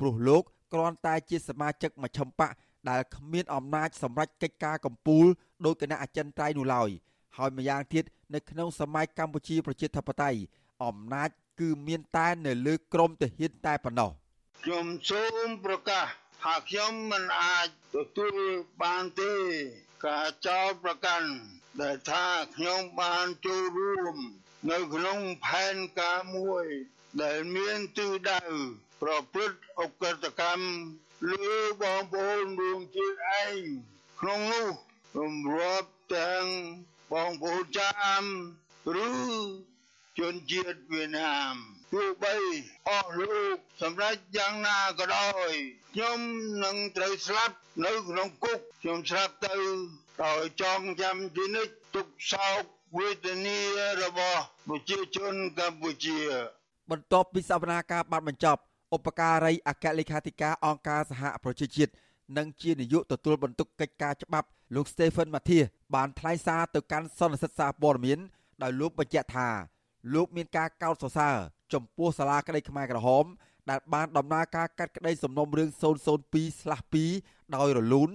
Speaker 11: ព្រោះលោកគ្រាន់តែជាសមាជិកមជ្ឈិមបកដែលគ្មានអំណាចសម្រេចកិច្ចការកម្ពុជាដោយគណៈអចិន្ត្រៃយ៍នោះឡើយហើយម្យ៉ាងទៀតនៅក្នុងសម័យកម្ពុជាប្រជាធិបតេយ្យអំណាចគឺមានតែនៅលើក្រមទាហានតែប៉ុណ្ណោះ
Speaker 13: ខ្ញុំសូមប្រកាសថាខ្ញុំមិនអាចទទួលបានទេការចោទប្រកាន់ ដែលថាខ្ញុំបានចូលរួមនៅក្នុងផែនការមួយ ដែលមានទិសដៅប្រព្រឹត្តអកតកម្មលើបងប្អូនរួមជាតិឯងក្នុងនោះរំរាប់ទាំងបងប្អូនចាមឬជនជាតិវៀតណាមទោះបីអស់លោកសម្រាប់យ៉ាងណាក៏ដោយខ្ញុំនឹងត្រូវស្លាប់នៅក្នុងគុកខ្ញុំស្លាប់ទៅ ដោយចងចាំជានិច្ចទុកសោកវេទនារបស់ប្រជាជនកម្ពុជា
Speaker 11: បន្ទាប់ពីសវនាការបានបញ្ចប់ឧបការីអគ្គលេខាធិការអង្គការសហប្រជាជាតិនិងជានាយកទទួលបន្ទុកកិច្ចការច្បាប់លោក Stephen Mathias បានថ្លែងសារទៅកាន់សន្និសីទសារព័ត៌មានដោយលោកបញ្ជាក់ថាលោកមានការកោតសរសើរចំពោះសាលាក្តីខ្មែរក្រហមដែលបានដំណើរការកាត់ក្តីសំណុំរឿង002/2ដោយរលូន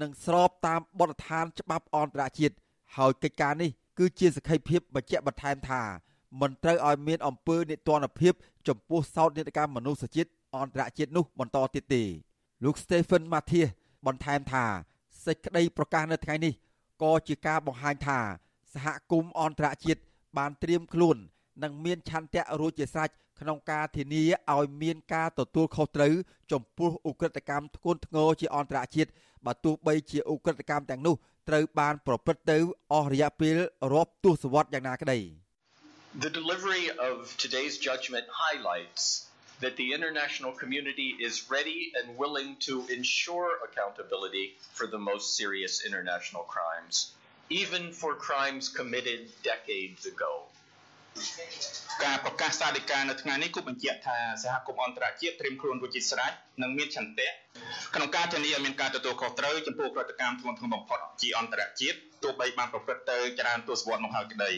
Speaker 11: និងស្របតាមបទដ្ឋានច្បាប់អន្តរជាតិហើយកិច្ចការនេះគឺជាសក្ខីភាពបញ្ជាក់បន្ថែមថាមិនត្រូវឲ្យមានអំពើនិទានភាពចំពោះសោតនេតកម្មមនុស្សជាតិអន្តរជាតិនោះបន្តទៀតទេលោក Stephen Mathias បន្ថែមថាសេចក្តីប្រកាសនៅថ្ងៃនេះក៏ជាការបង្ហាញថាសហគមន៍អន្តរជាតិបានត្រៀមខ្លួន និងមានឆន្ទៈរួចជាស្រេច ក្នុងការធានាឲ្យមានការទទួលខុសត្រូវចំពោះឧក្រិដ្ឋកម្មធ្ងន់ធ្ងរជាអន្តរជាតិបើទោះបីជាឧក្រិដ្ឋកម្មទាំងនោះត្រូវបានប្រព្រឹត្តទៅអស់រយៈពេលរាប់ទសវត្សរ៍យ៉ាងណាក្តី
Speaker 14: The delivery of today's judgment highlights that the international community is ready and willing to ensure accountability for the most serious international crimes, even for crimes committed decades ago.
Speaker 15: ការប្រកាសសាលិកានៅថ្ងៃនេះគូបញ្ជាក់ថាសហគមន៍អន្តរជាតិត្រៀមខ្លួនរួចជាស្រេចនិងមានឆន្ទៈក្នុងការធានាឲ្យមានការទទួលខុសត្រូវចំពោះប្រតិកម្មធ្ងន់ធ្ងរបំផុតជាអន្តរជាតិទោះបីបានប្រព្រឹត្តទៅច្រើនទសវត្សរ៍មកហើយក្តី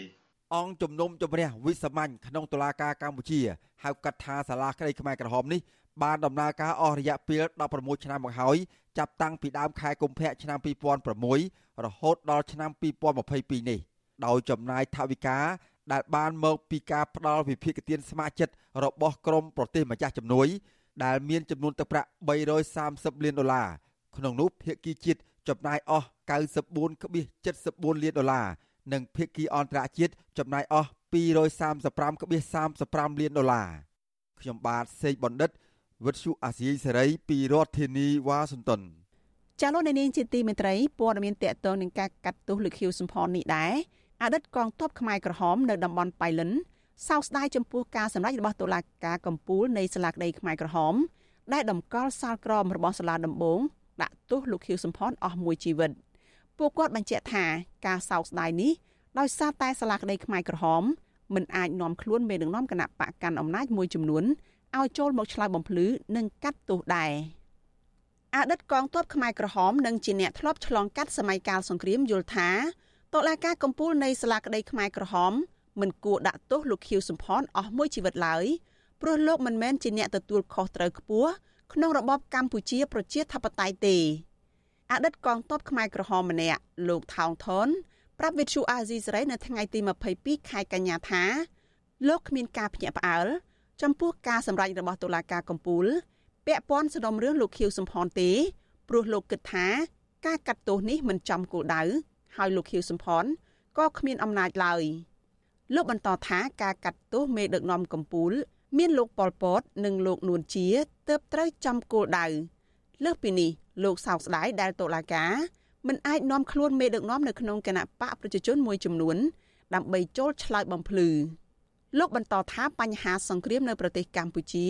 Speaker 11: អង្គជំនុំជម្រះវិសាមញ្ញក្នុងតុលាការកម្ពុជាហៅកាត់ថាសាលាក្តីខ្មែរក្រហមនេះបានដំណើរការអស់រយៈពេល16ឆ្នាំមកហើយចាប់តាំងពីដើមខែកុម្ភៈឆ្នាំ2006រហូតដល់ឆ្នាំ2022នេះដោយចំណាយថវិកា ដែលបានមកពីការផ្ដល់វិភាគទានស្ម័គ្រចិត្តរបស់ក្រមប្រទេសម្ចាស់ជំនួយ ដែលមានចំនួនទឹកប្រាក់330លានដុល្លារក្នុងនោះភាគីជាតិចំណាយអស់94.74លានដុល្លារនិងភាគីអន្តរជាតិចំណាយអស់235.35លានដុល្លារខ្ញុំបាទសេកបណ្ឌិតវិទ្យុអាស៊ីសេរីពីរដ្ឋធានីវ៉ាស៊ីនតោន
Speaker 3: ចាលោកនាងជាទីមេត្រីព័ត៌មានតកតងនឹងការកាត់ទោសលោកខៀវសំផននេះដែរ អតីតកងទ័ពខ្មែរក្រហមនៅតំបន់ប៉ៃលិនសោកស្ដាយចំពោះការសម្ដែងរបស់តុលាការកំពូលនៃសាលាក្តីខ្មែរក្រហម ដែលតម្កល់សាលក្រមរបស់សាលាដំបងដាក់ទោសលោកខៀវសំផនអស់មួយជីវិតពួកគាត់បញ្ជាក់ថាការសោកស្ដាយនេះដោយសារតែសាលាក្តីខ្មែរក្រហមមិនអាចនាំខ្លួនមេដឹកនាំគណៈបកកាន់អំណាចមួយចំនួនឲ្យចូលមកឆ្លើយបំភ្លឺនិងកាត់ទោសដែរអតីតកងទ័ពខ្មែរក្រហមនិងជាអ្នកធ្លាប់ឆ្លងកាត់សម័យកាលសង្គ្រាមយល់ថា តុលាការកំពូលនៃសាលាក្តីខ្មែរក្រហមមិនគួរដាក់ទោសលោកខៀវសំផនអស់មួយជីវិតឡើយព្រោះលោកមិនមែនជាអ្នកទទួលខុសត្រូវខ្ពស់ក្នុងរបបកម្ពុជាប្រជាធិបតេយ្យទេអតីតកងទ័ពខ្មែរក្រហមម្នាក់លោកថោងថនប្រាប់វិទ្យុអាស៊ីសេរីនៅថ្ងៃទី22ខែកញ្ញាថាលោកគ្មានការភ្ញាក់ផ្អើលចំពោះការសម្រេចរបស់តុលាការកំពូលពាក់ព័ន្ធសំណុំរឿងលោកខៀវសំផនទេព្រោះលោកគិតថាការកាត់ទោសនេះមិនចំគោលដៅ ហើយលោកខៀវសំផនក៏គ្មានអំណាចឡើយលោកបន្តថាការកាត់ទោសមេដឹកនាំកម្ពុជាមានលោកប៉ុលពត និងលោកនួនជាទើបត្រូវចំគោលដៅលើសពីនេះលោកសោកស្ដាយដែលតុលាការមិនអាចនាំខ្លួនមេដឹកនាំនៅក្នុងគណៈបកប្រជាជនមួយចំនួន ដើម្បីចូលឆ្លើយបំភ្លឺលោកបន្តថាបញ្ហាសង្គ្រាមនៅប្រទេសកម្ពុជា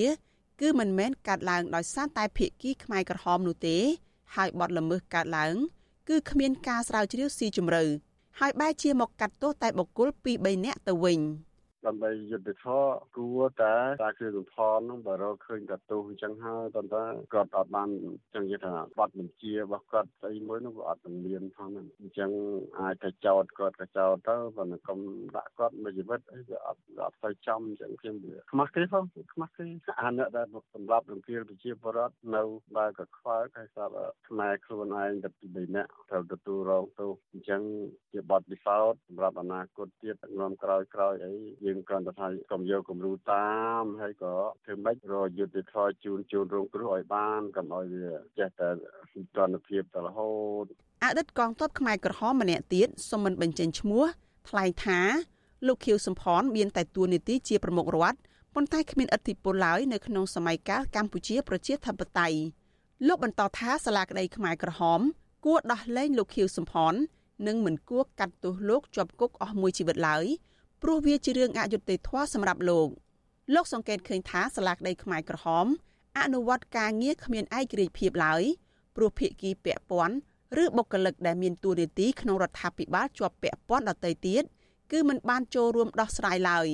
Speaker 3: គឺមិនមែនកើតឡើងដោយសារតែភៀកគីខ្មែរក្រហមនោះទេ ហើយបទល្មើសកើតឡើង គឺគ្មានការស្រាវជ្រាវស៊ីជម្រៅហើយបែរជាមកកាត់ទោសតែបុគ្គល2 3នាក់ទៅវិញ។
Speaker 10: ដើម្បីយុទ្ធធរគួរតែតាគឺសំផនហ្នឹងបើរកឃើញកាទូអញ្ចឹងហើយប៉ុន្តែគាត់អត់បានចឹងនិយាយថាបាត់បញ្ជារបស់គាត់ស្អីមួយនោះវាអត់មានផងហ្នឹងអញ្ចឹងអាចតែចោតគាត់ក៏ចោតទៅប៉ុន្តែកុំដាក់គាត់មួយជីវិតអីវាអត់អត់ទៅចំអញ្ចឹងខ្ញុំវាខ្មាស់គេផងខ្មាស់គេអាអ្នកដែលសម្រាប់រំភាលប្រជាពលរដ្ឋនៅបើក៏ខ្វល់ហើយស្រាប់ខ្មែរខ្លួនឯងតែពី3នាក់ត្រូវទទួលរងទោសអញ្ចឹងជាបទពិសោធន៍សម្រាប់អនាគតទៀតនាំក្រោយក្រោយអីយើងយើងគ្រាន់តែថាកុំយកគំរូតាមហើយក៏ធ្វើម៉េចរកយុទ្ធធម៌ជូនជូនរងគ្រោះឲ្យបានកុំឲ្យវាចេះតែសន្តិភាពទៅរហូត
Speaker 3: អតីតកងទ័ពខ្មែរក្រហមម្នាក់ទៀតសូមមិនបញ្ចេញឈ្មោះថ្លែងថាលោកខៀវសំផនមានតែតួនាទីជាប្រមុខរដ្ឋប៉ុន្តែគ្មានឥទ្ធិពលឡើយនៅក្នុងសម័យកាលកម្ពុជាប្រជាធិបតេយ្យលោកបន្តថាសាលាក្តីខ្មែរក្រហម គួរដោះលែងលោកខៀវសំផននិងមិនគួរកាត់ទោសលោកជាប់គុកអស់មួយជីវិតឡើយ ព្រោះវាជារឿងអយុត្តិធម៌សម្រាប់លោកលោកសង្កេតឃើញថាសាលាក្តីខ្មែរក្រហម អនុវត្តការងារគ្មានឯករាជ្យភាពឡើយព្រោះភាគីពាក់ព័ន្ធឬបុគ្គលិកដែលមានតួនាទីក្នុងរដ្ឋាភិបាលជាប់ពាក់ព័ន្ធដទៃទៀតគឺមិនបានចូលរួមដោះស្រាយឡើយ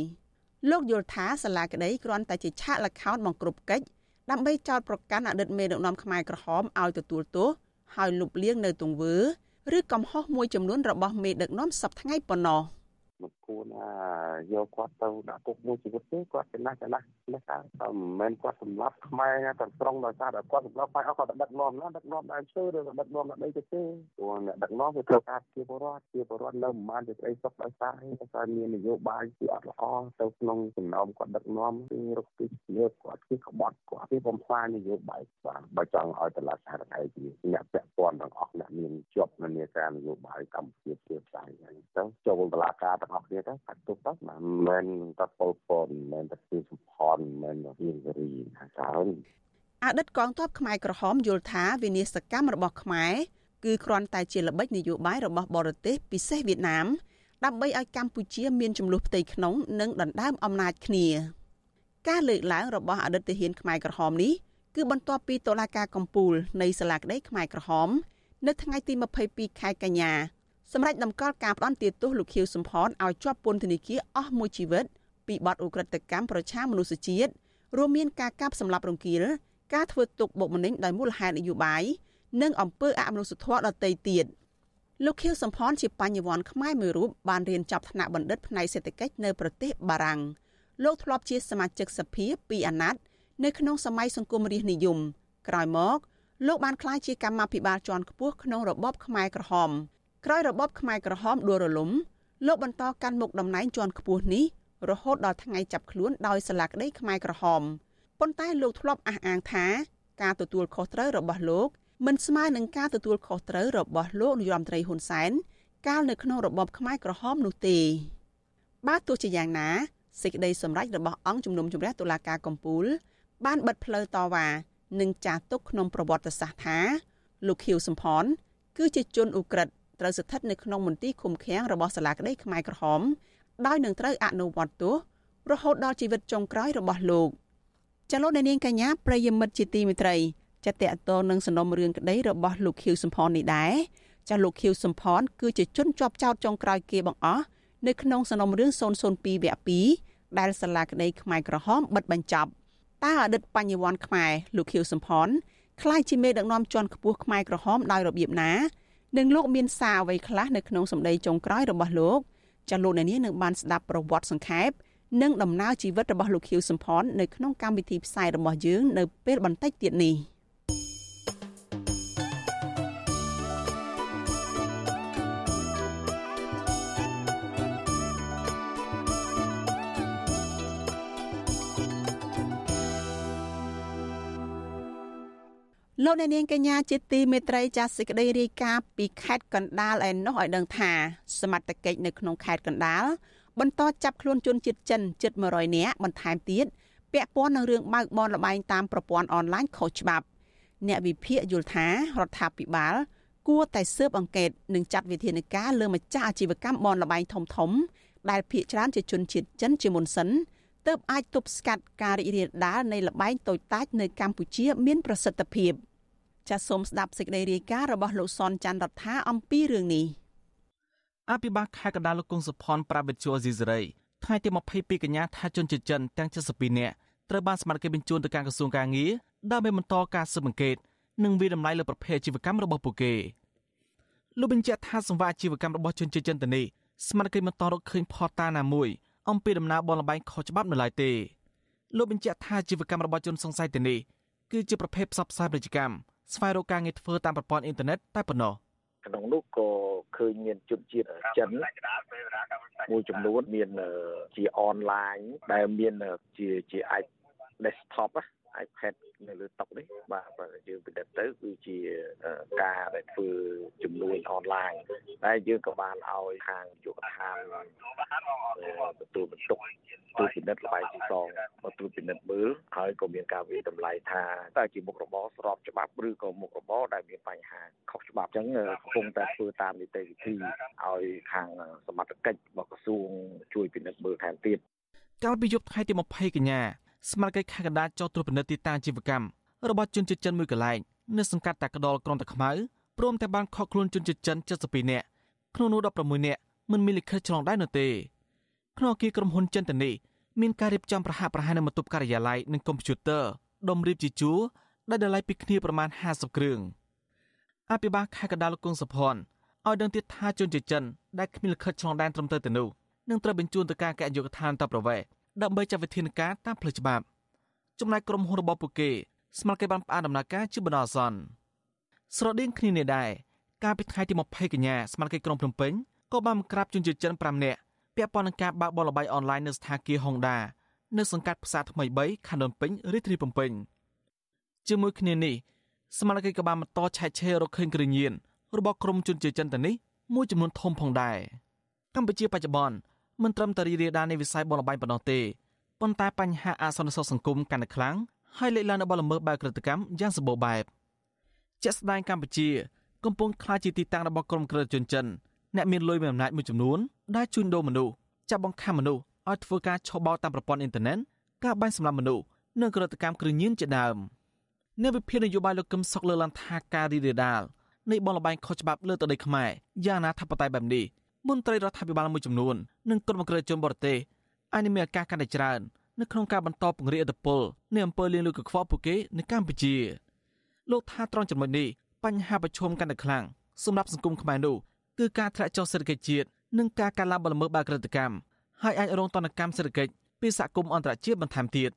Speaker 3: លោកយល់ថាសាលាក្តីគ្រាន់តែជាឆាកល្ខោនបង្ក្រប់កិច្ចដើម្បីចោទប្រកាន់អតីតមេដឹកនាំខ្មែរក្រហមឲ្យទទួលទោសហើយលុបលាងនៅទង្វើ ឬកំហុសមួយចំនួនរបស់មេដឹកនាំសពថ្ងៃប៉ុណ្ណោះ។
Speaker 10: មិន គួរណាយកគាត់ទៅដាក់គុកមួយជីវិតទេគាត់ចំណាស់ចំណាស់នេះថាមិនមែនគាត់សម្លាប់ខ្មែរតែត្រង់ដោយសារតែគាត់សម្លាប់ខ្មែរអស់គាត់ទៅដឹកនាំណាដឹកនាំដើមឈើឬក៏ដឹកនាំដល់ដីទៅទេព្រោះអ្នកដឹកនាំវាត្រូវការជាពលរដ្ឋជាពលរដ្ឋនៅមិនបានជាស្អីសុខដោយសារតែសារមាននយោបាយជាអត់ល្អទៅក្នុងចំណោមគាត់ដឹកនាំគឺរកទីលើគាត់គឺក្បត់គាត់គឺបំផ្លាញនយោបាយបាទបើចង់ឲ្យតឡាសារឯជាអ្នកពាក់ព័ន្ធទាំងអស់អ្នកមានជាប់នានាការនយោបាយកម្ពុជាជាផ្សាយហ្នឹងទៅចូលតឡាការទាំងអស់គ្នាទៅកាត់ទុកទៅមិនមែនតែពលពតមិនមែនតែពីសុផនមិនមែនរៀងរីថាច្រើន
Speaker 3: អតីតកងទ័ពខ្មែរក្រហមយល់ថាវិនាសកម្មរបស់ខ្មែរគឺគ្រាន់តែជាល្បិចនយោបាយរបស់បរទេសពិសេសវៀតណាមដើម្បីឲ្យកម្ពុជាមានចំនួនផ្ទៃក្នុងនិងដណ្ដើមអំណាចគ្នាការលើកឡើងរបស់អតីតទាហានខ្មែរក្រហមនេះគឺបន្ទាប់ពីតុលាការកំពូលនៃសាលាក្តីខ្មែរក្រហម នៅថ្ងៃទី22ខែកញ្ញា សម្រាប់ដំកល់ការផ្ដន់ទោសលោកខៀវសំផនឲ្យជាប់ពន្ធនាគារអស់មួយជីវិតពីបទឧក្រិដ្ឋកម្មប្រឆាំងមនុស្សជាតិរួមមានការកាប់សម្លាប់រង្គាលការធ្វើទុកបុកម្នេញដោយមូលហេតុនយោបាយនិងអំពើអមនុស្សធម៌ដទៃទៀតលោកខៀវសំផនជាបញ្ញវន្តខ្មែរមួយរូបបានរៀនចប់ថ្នាក់បណ្ឌិតផ្នែកសេដ្ឋកិច្ចនៅប្រទេសបារាំងលោកធ្លាប់ជាសមាជិកសភាពីអាណត្តិនៅក្នុងសម័យសង្គមរាស្ត្រនិយមក្រោយមកលោកបានក្លាយជាកម្មាភិបាលជាន់ខ្ពស់ក្នុងរបបខ្មែរក្រហម ក្រោយរបបខ្មែរក្រហមដួលរលំលោកបន្តកាន់មុខតំណែងជាន់ខ្ពស់នេះរហូតដល់ថ្ងៃចាប់ខ្លួនដោយសាលាក្តីខ្មែរក្រហមប៉ុន្តែលោកធ្លាប់អះអាងថាការទទួលខុសត្រូវរបស់លោកមិនស្មើនឹងការទទួលខុសត្រូវរបស់លោកនាយរដ្ឋមន្ត្រីហ៊ុនសែនកាលនៅក្នុងរបបខ្មែរក្រហមនោះទេបើទោះជាយ៉ាងណាសេចក្តីសម្រេចរបស់អង្គជំនុំជម្រះតុលាការកំពូល បានបិទផ្លូវតវ៉ានិងចាត់ទុកក្នុងប្រវត្តិសាស្ត្រថាលោកខៀវសំផនគឺជាជនឧក្រិដ្ឋ ត្រូវស្ថិតនៅក្នុងមន្ទីរឃុំឃាំងរបស់សាលាក្តីខ្មែរក្រហមដោយនឹងត្រូវអនុវត្តទោសរហូតដល់ជីវិតចុងក្រោយរបស់លោកចលនានាងកញ្ញាប្រិយមិត្តជាទីមេត្រីចាតតតនឹងសំណុំរឿងក្តីរបស់លោកខៀវសំផននេះដែរចាលោកខៀវសំផនគឺជាជនជាប់ចោតចុងក្រោយគេបង្អស់នៅក្នុងសំណុំរឿង002វគ្គ2ដែលសាលាក្តីខ្មែរក្រហមបិទបញ្ចប់តើអតីតបញ្ញវន្តខ្មែរលោកខៀវសំផនខ្លាយជាមេដឹកនាំជាន់ខ្ពស់ខ្មែរក្រហមដោយរបៀបណា និងលោកមានសារអ្វីខ្លះនៅក្នុងសម្ដីចុងក្រោយរបស់លោកចាលោកអ្នកនាងនឹងបានស្ដាប់ប្រវត្តិសង្ខេបនិងដំណើរជីវិតរបស់លោកខៀវសំផននៅក្នុងកម្មវិធីផ្សាយរបស់យើងនៅពេលបន្តិចទៀតនេះ។ លោកអ្នកនាងកញ្ញាជាទីមេត្រីចាសសេចក្តីរាយការណ៍ពីខេត្តកណ្ដាលឯណោះឲ្យដឹងថាសមត្ថកិច្ចនៅក្នុងខេត្តកណ្ដាលបន្តចាប់ខ្លួនជនជាតិចិនជិត100នាក់បន្ថែមទៀតពាក់ព័ន្ធនឹងរឿងបើកបនលបែងតាមប្រព័ន្ធអនឡាញខុសច្បាប់ អ្នកវិភាគយល់ថារដ្ឋាភិបាល គួរតែស៊ើបអង្កេតនិងចាត់វិធានការលើម្ចាស់អាជីវកម្មបនលបែងធំធំ ដែលភ ieck ច្រើនជាជនជាតិចិនជាមុនសិនទើបអាចទប់ស្កាត់ការរីករាលដាលនៃលបែងតូចតាចនៅកម្ពុជាមានប្រសិទ្ធភាព។ ចាសសូមស្ដាប់សេចក្តីរាយការណ៍របស់លោកសនច័ន្ទរដ្ឋាអំពីរឿងនេះ
Speaker 16: អភិបាលខេត្តកណ្ដាលលោកគង់សុផនប្រាប់វិទ្យុស៊ីសេរីថ្ងៃទី22កញ្ញាថាជនជាតិចិនទាំង72នាក់ត្រូវបានសមត្ថកិច្ចបញ្ជូនទៅកាន់ក្រសួងការងារដើម្បីបន្តការស៊ើបអង្កេតនិងវិដំណ័យលើប្រភេទអាជីវកម្មរបស់ពួកគេលោកបញ្ជាក់ថាសង្វារអាជីវកម្មរបស់ជនជាតិចិនទៅនេះសមត្ថកិច្ចមិនតរកឃើញផតតាណាមួយអំពីដំណើរបនលបែងខុសច្បាប់នៅឡើយទេលោកបញ្ជាក់ថាអាជីវកម្មរបស់ជនសង្ស័យទៅនេះគឺជាប្រភេទផ្សព្វផ្សាយពាណិជ្ជកម្ម ស្វែងរកការងារធ្វើតាមប្រព័ន្ធអ៊ីនធឺណិតតែប៉ុណ្ណោះ
Speaker 10: ក្នុងនោះក៏ឃើញមានជនជាតិចិនមួយចំនួនមានជាអនឡាញដែលមានជាជាអាច desktop iPad នៅលើតុនេះបាទបើយើងពិនិត្យទៅគឺជាការដែលធ្វើជំនួយអនឡាញតែយើងក៏បានឲ្យខាងយុវដ្ឋានទទួលបន្ទុកទូពិនិត្យល្បែងទីសងមកទូពិនិត្យមើលហើយក៏មានការវិតម្លៃថាតើជាមុខរបរស្របច្បាប់ឬក៏មុខរបរដែលមានបញ្ហាខុសច្បាប់អញ្ចឹងកំពុងតែធ្វើតាមនីតិវិធីឲ្យខាងសមត្ថកិច្ចរបស់ក្រសួងជួយពិនិត្យមើលថែមទៀត
Speaker 16: កាលពីយប់ថ្ងៃទី20កញ្ញា ស្មារតីខេត្តកណ្ដាលចោទត្រួតពិនិត្យទីតាំងជីវកម្មរបស់ជនជាតិចិនមួយកន្លែងនៅសង្កាត់តាក្ដលក្រុងតាខ្មៅព្រមទាំងបានខកខ្លួនជនជាតិចិន72នាក់ក្នុងនោះ16នាក់មិនមានលិខិតឆ្លងដែននោះទេក្នុងអគារក្រុមហ៊ុនចិនតនីមានការរៀបចំប្រហាក់ប្រហែលនៅបន្ទប់ការិយាល័យនិងកុំព្យូទ័រដុំរៀបជាជួរដែលតម្លៃពីគ្នាប្រមាណ50គ្រឿងអភិបាលខេត្តកណ្ដាលលោកគង់សុភ័ណ្ឌឲ្យដឹងទៀតថាជនជាតិចិនដែលគ្មានលិខិតឆ្លងដែនត្រឹមត្រូវទៅនោះនឹងត្រូវបញ្ជូនទៅការកែយុគឋានតប្រវេស ដើម្បីចាត់វិធានការតាមផ្លូវច្បាប់ចំណែកក្រុមហ៊ុនរបស់ពួកគេស្មារតីបានផ្អាកដំណើរការជាបណ្ដោះអាសន្នស្រដៀងគ្នានេះដែរកាលពីថ្ងៃទី20កញ្ញាស្មារតីក្រុងភ្នំពេញក៏បានបង្ក្រាបជនជាតិចិន5នាក់ពាក់ព័ន្ធនឹងការបើកបរល្បែងអនឡាញនៅស្ថានភាព Honda នៅសង្កាត់ផ្សារថ្មី3ខណ្ឌដូនពេញរាជធានីភ្នំពេញជាមួយគ្នានេះសមាជិកក៏បានបន្តឆែកឆេររកឃើញគ្រឿងញៀនរបស់ក្រុមជនជាតិចិនទៅនេះមួយចំនួនធំផងដែរកម្ពុជាបច្ចុប្បន្ន មិនត្រឹមតែរីករាលដាលនៃវិស័យបនលបែងប៉ុណ្ណោះទេប៉ុន្តែបញ្ហាអសន្តិសុខសង្គមកាន់តែខ្លាំងហើយលេចឡើងនៅបលល្មើសបែបក្រតកម្មយ៉ាងសម្បូរបែបជាក់ស្ដែងកម្ពុជា កំពុងក្លាយជាទីតាំងរបស់ក្រុមក្រិតជនចិនអ្នកមានលុយមានអំណាចមួយចំនួនដែលជួញដូរមនុស្សចាប់បង្ខំមនុស្សឲ្យធ្វើការឆបោកតាមប្រព័ន្ធអ៊ីនធឺណិតការបាញ់សម្លាប់មនុស្សនិងក្រតកម្មគ្រឿងញៀនជាដើមនៅវិភាគនយោបាយលោកកឹមសុខលើកឡើងថាការរីករាលដាលនៃបនលបែងខុសច្បាប់លើទឹកដីខ្មែរយ៉ាងអនាធបត័យបែបនេះ មន្ត្រីរដ្ឋាភិបាលមួយចំនួននិងក្រុមអក្រិតជនបរទេសអាចនឹងមានឱកាសកាន់តែច្រើននៅក្នុងការបន្តពង្រីកឥទ្ធិពលនៃអំពើលាងលុយកខ្វក់ពួកគេនៅកម្ពុជាលោកថាត្រង់ចំណុចនេះបញ្ហាប្រឈមកាន់តែខ្លាំងសម្រាប់សង្គមខ្មែរនោះគឺការធ្លាក់ចុះសេដ្ឋកិច្ចជាតិនិងការកាត់ឡើងបលល្មើសបែបក្រតកម្មហើយអាចរងទណ្ឌកម្មសេដ្ឋកិច្ចពីសហគមន៍អន្តរជាតិបន្ថែមទៀត